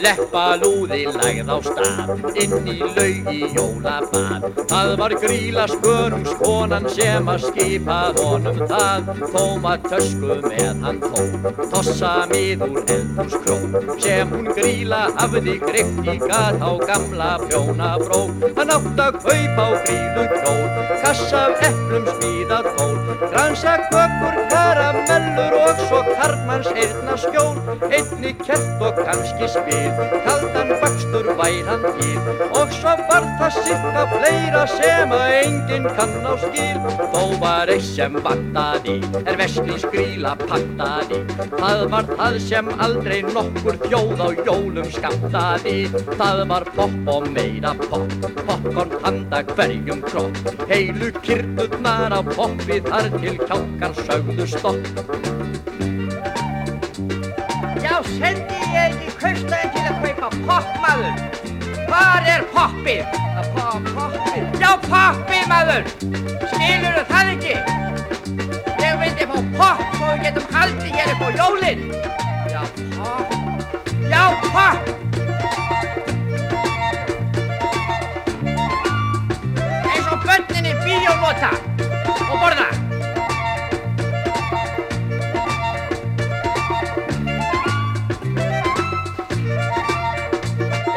Leppalúði lagð á stað inn í laugi jólabað Það var gríla skörungskonan sem að skipað honum það. Tóma tösku með hann tó Tossa miður eldhús kró Sem hún gríla hafði greitt í gat á gamla prjónabró Hann átt að kaupa á grílu kjól Kassa af eplum smíða tól Gransa kökur, karlmanns eirna skjól Einni kert og kannski spil. Kaldan bakstur vær hann til Og svo var það sirka fleira sem að enginn kann á skil. Þó var eitt sem vantaði Er vestlins gríla pantaði. Það var það sem aldrei nokkur þjóð á jólum skamtaði Það var popp og meira popp Popcorn handa hverjum kropp. Heilu kyrturnar á poppi þar til kjálkar sögðu stopp sendi ég ekki kaustæðin til að kaupa popp, maður? Hvar er poppið? Fá poppið? Já, poppið, maður! Skilur það ekki? Ég vildi fá popp svo við getum haldið hér upp á jólin. Já, popp. Já, popp! Eins og börnin í bíónota og borða.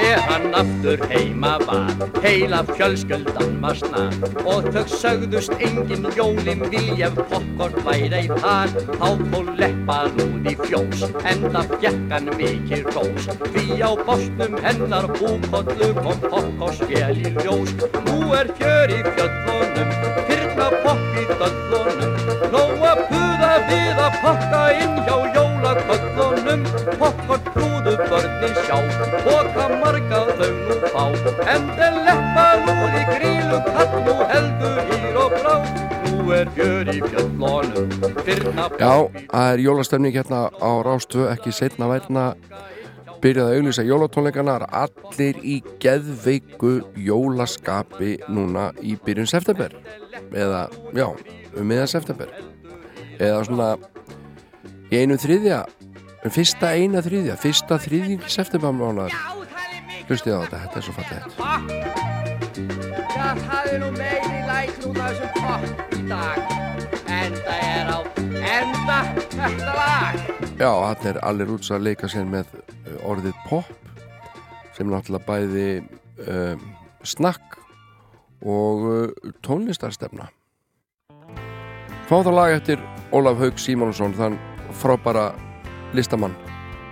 Er hann aftur heima var. Heila fjölskyldan var snar. Og þau sögðust engin jólin vilja pokkort væri þar þá fór leppa núð í fjós enda fjekk hann mikið rós. Því á bostum hennar búkollu kom pokkors vel í ljós. Nú er fjör í fjöllunum fyrna popp í döllunum. Nóg að puða við að pakka inn hjá jólaköllunum. Pokkort trúðu börnin sjá Boka marga þau nú fá. En þeir leppa núð í grílu kall Nú heldur hýr og brá. Nú er fjör í fjöllunum Já, það er jólastemning hérna á Rástvö ekki setna vætna byrjaði að auglýsa jólatónleikana. Er allir í geðveiku jólaskapi núna í byrjun september. Eða, já, um miðan september eða svona í einu þriðja fyrsta eina þriðja, fyrsta þriðjum september mánuðar hlustið á þetta, þetta er svo fallegt. Já, það er nú meiri læk núna þessum popp í dag. Enda er á enda þetta lag. Já, hann er allir út að leika sér með uh, orðið pop sem náttúrulega bæði um, snakk og uh, tónlistarstefna Fá það lag eftir Ólaf Haug Símónsson þann frábæra listamann.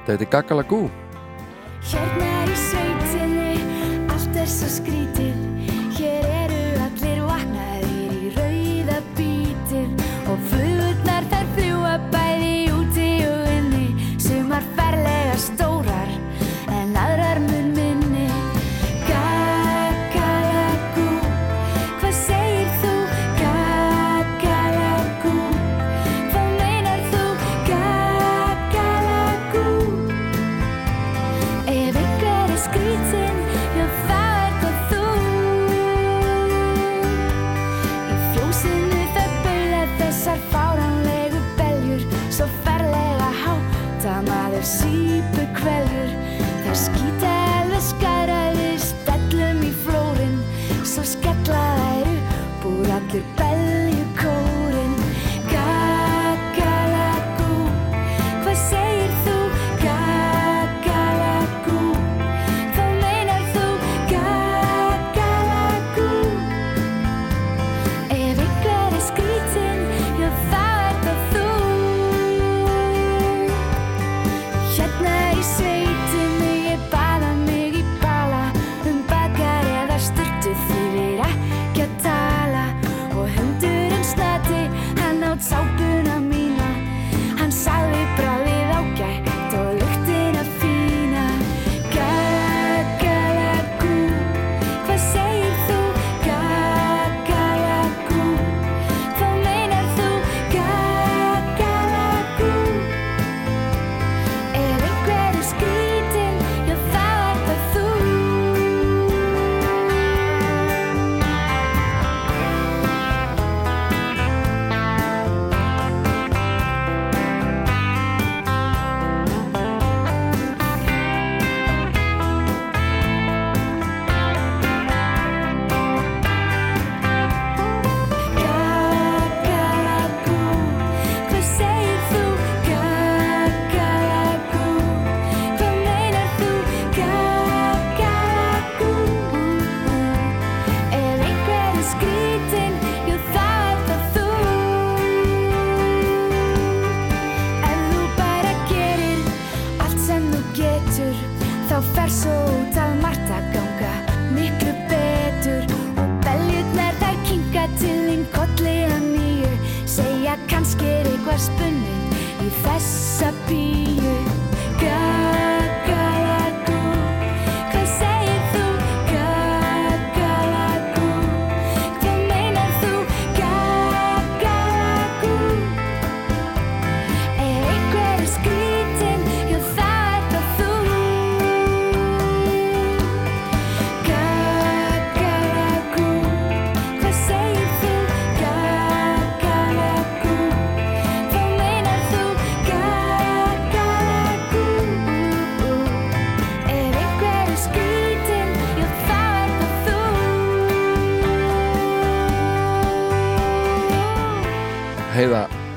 Þetta heitir Gagalagú Hérna í sveitinni, allt er svo skrítið sípu kveljur Þær skýta alveg skæraðist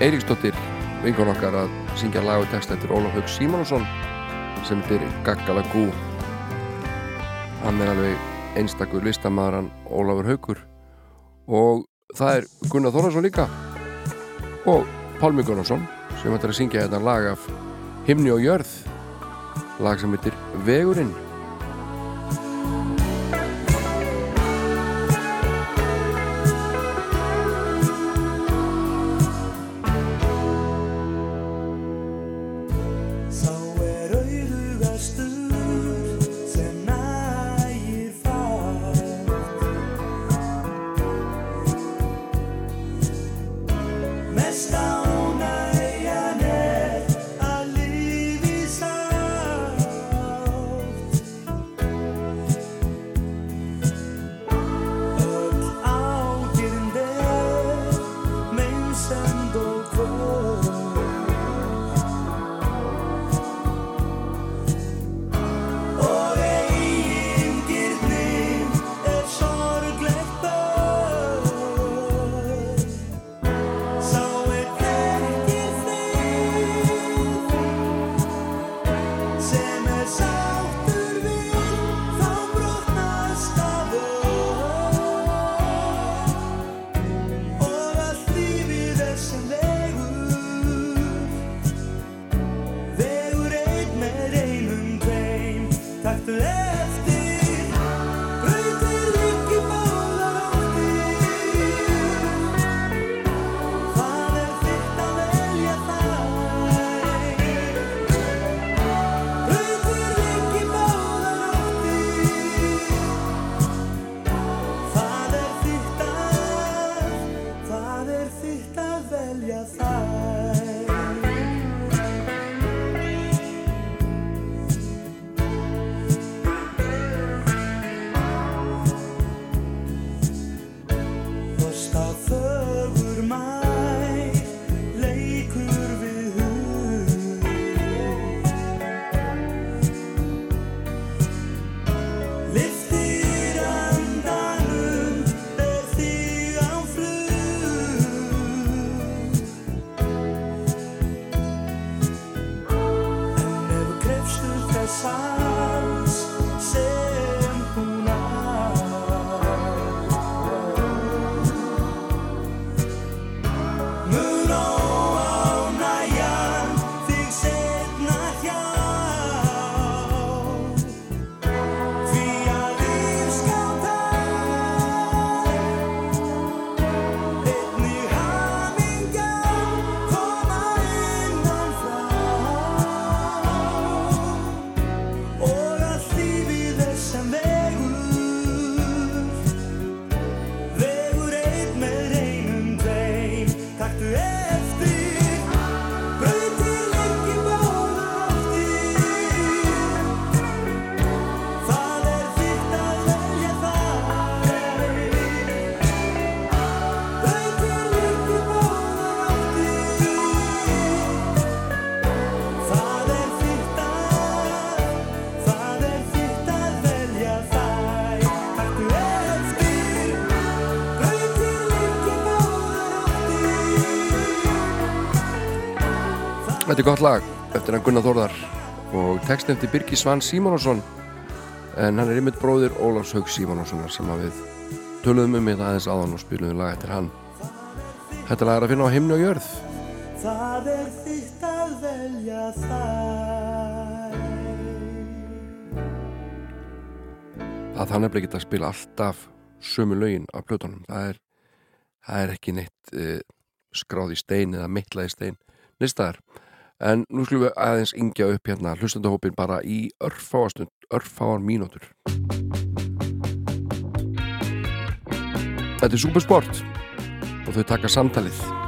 Eiríksdóttir vinkon okkar að syngja lag og text eftir Ólaf Haug Símonusson sem heitir Gaggalagú hann er alveg einstakur listamæður hann Ólafur Haugur og það er Gunnar Þórnarsson líka. Og Pálmi Gunnarsson sem ætlar að syngja þetta lag af Himni og Jörð. Lag sem heitir Vegurinn Þetta er gott lag eftir hann Gunnar Þórðar. Og text eftir Birgir Svan Símonásson en hann er ymmit bróðir Ólafs Haug Símonássonar sem að við töluðum um þetta aðeins áðan og spiluðum lag eftir hann. Þetta lag er að finna á himni og jörð. Það er þitt að velja þær. Að það nefnilega geta að spila alltaf sömu lögin af plötunum. Það er, það er ekki neitt uh, skráð í stein eða mittlað í stein. Nýstaðar en nú skulum við aðeins yngja upp hérna hlustandahópin bara í örfáastund örfáar mínútur. Þetta er Supersport og þau taka samtalið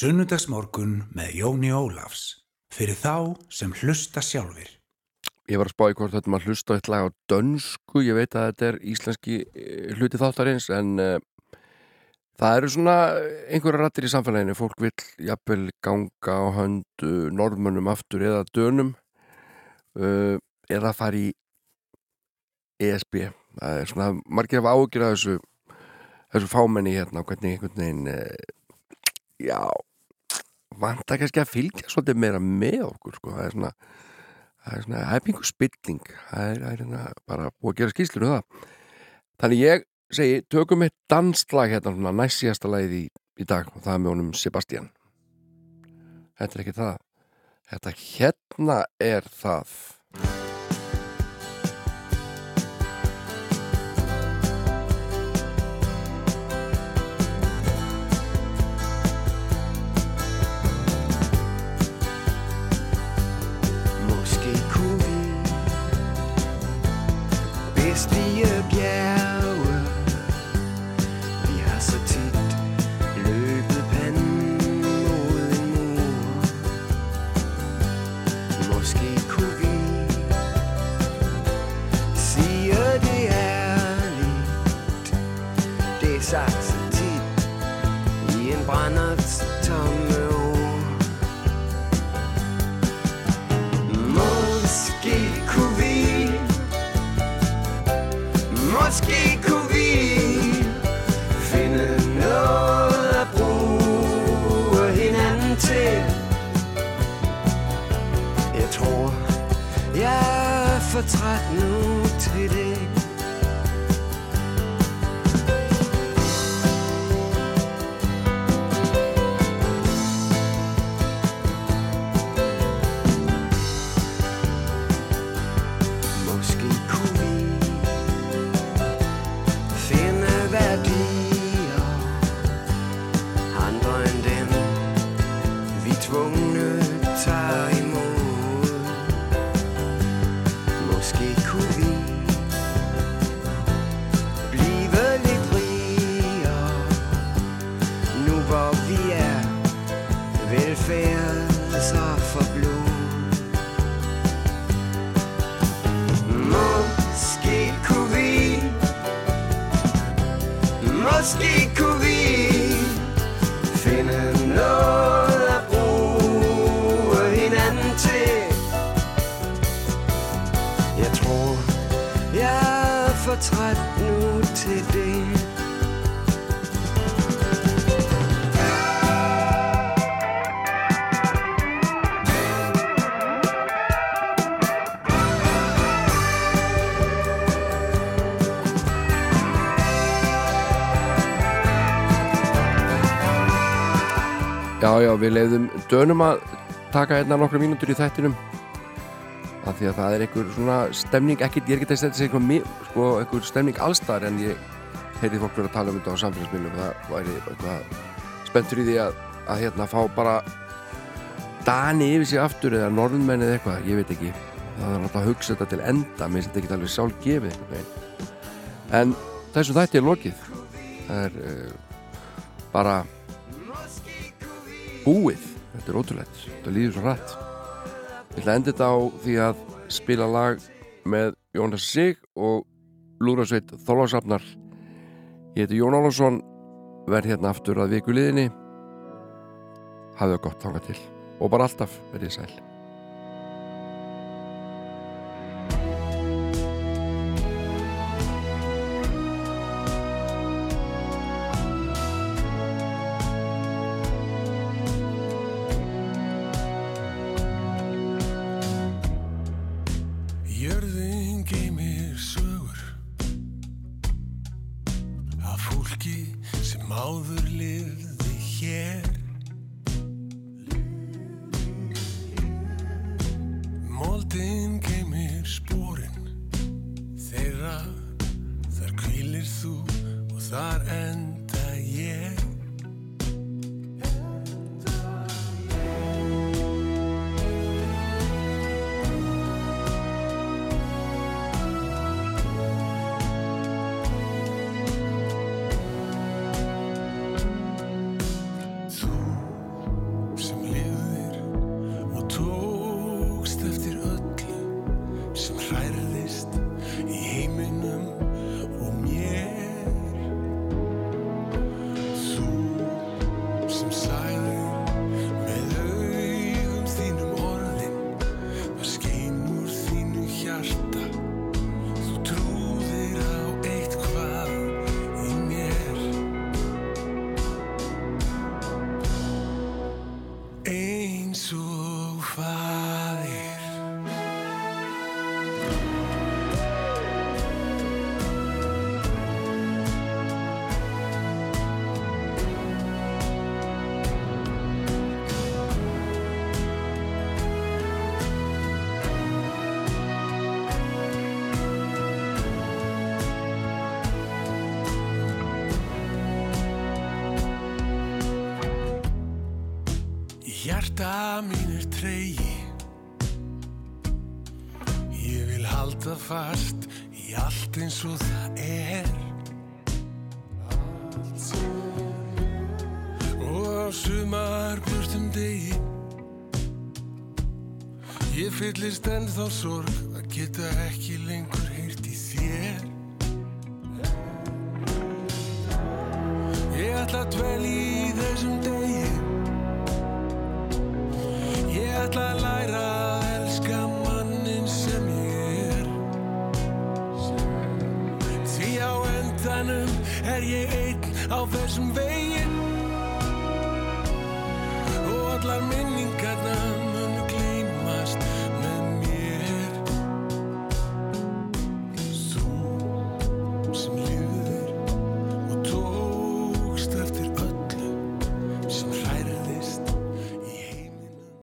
Sunnudagsmorgun með Jóni Ólafs. Fyrir þá sem hlusta sjálfir. Ég var að spá í hvort þetta maður hlusta eitt lag á dönsku, ég veit að þetta er íslenski eh, hluti þáttarins en uh, það eru svona einhverja rattir í samfélaginu, fólk vil jafnvel ganga á höndu norðmönnum aftur eða dönum uh, eða fara í ESB það er svona, margir hafa ágjur að þessu þessu fámenni hérna, hvernig einhvern veginn uh, já vanta kannski að fylgja svolítið meira með okkur sko, það er svona það er svona, það pingu spilling. Það er, það er hérna bara búið að gera skýslur um það. Þannig ég segi, tökum eitt danslag hérna næst síðasta lagið í, í dag og það er með honum Sebastian. Þetta er ekki það. Þetta hérna er það bestige bjerge. Vi har så tit løbet panden mod en mur. Måske kunne vi sige det ærligt Det er sagt så tit i en brænder Måske kunne vi Finde noget at bruge hinanden til. Jeg tror Jeg er for træt nu til det. Já, við leiðum dönum að taka einna nokkra mínútur í þættinum. Af því að það er einhver svona stemning, ekkert, ég er ekki að setja sig eitthvað sko, einhver stemning allstar en ég heyrði fólk verið að tala um þetta á samfélagsmiðlum. Það væri eitthvað spenntur í því að, að hérna fá bara Dani yfir sig aftur eða norðmenn eða eitthvað, ég veit ekki. Það er náttúrulega að hugsa þetta til enda mér finnst þetta ekki alveg sjálf gefið einhvern veginn. En þessu þætti er lokið. Það er uh, bara búið. Þetta er ótrúlegt, þetta líður svo rætt ég ætla að enda þetta á því að spila lag með Jónas Sig og Lúrasveit Þólasafnar ég heiti Jón Álafsson verð hérna aftur að viku liðinni. Hafið það gott þangað til. Og bara alltaf verið sæl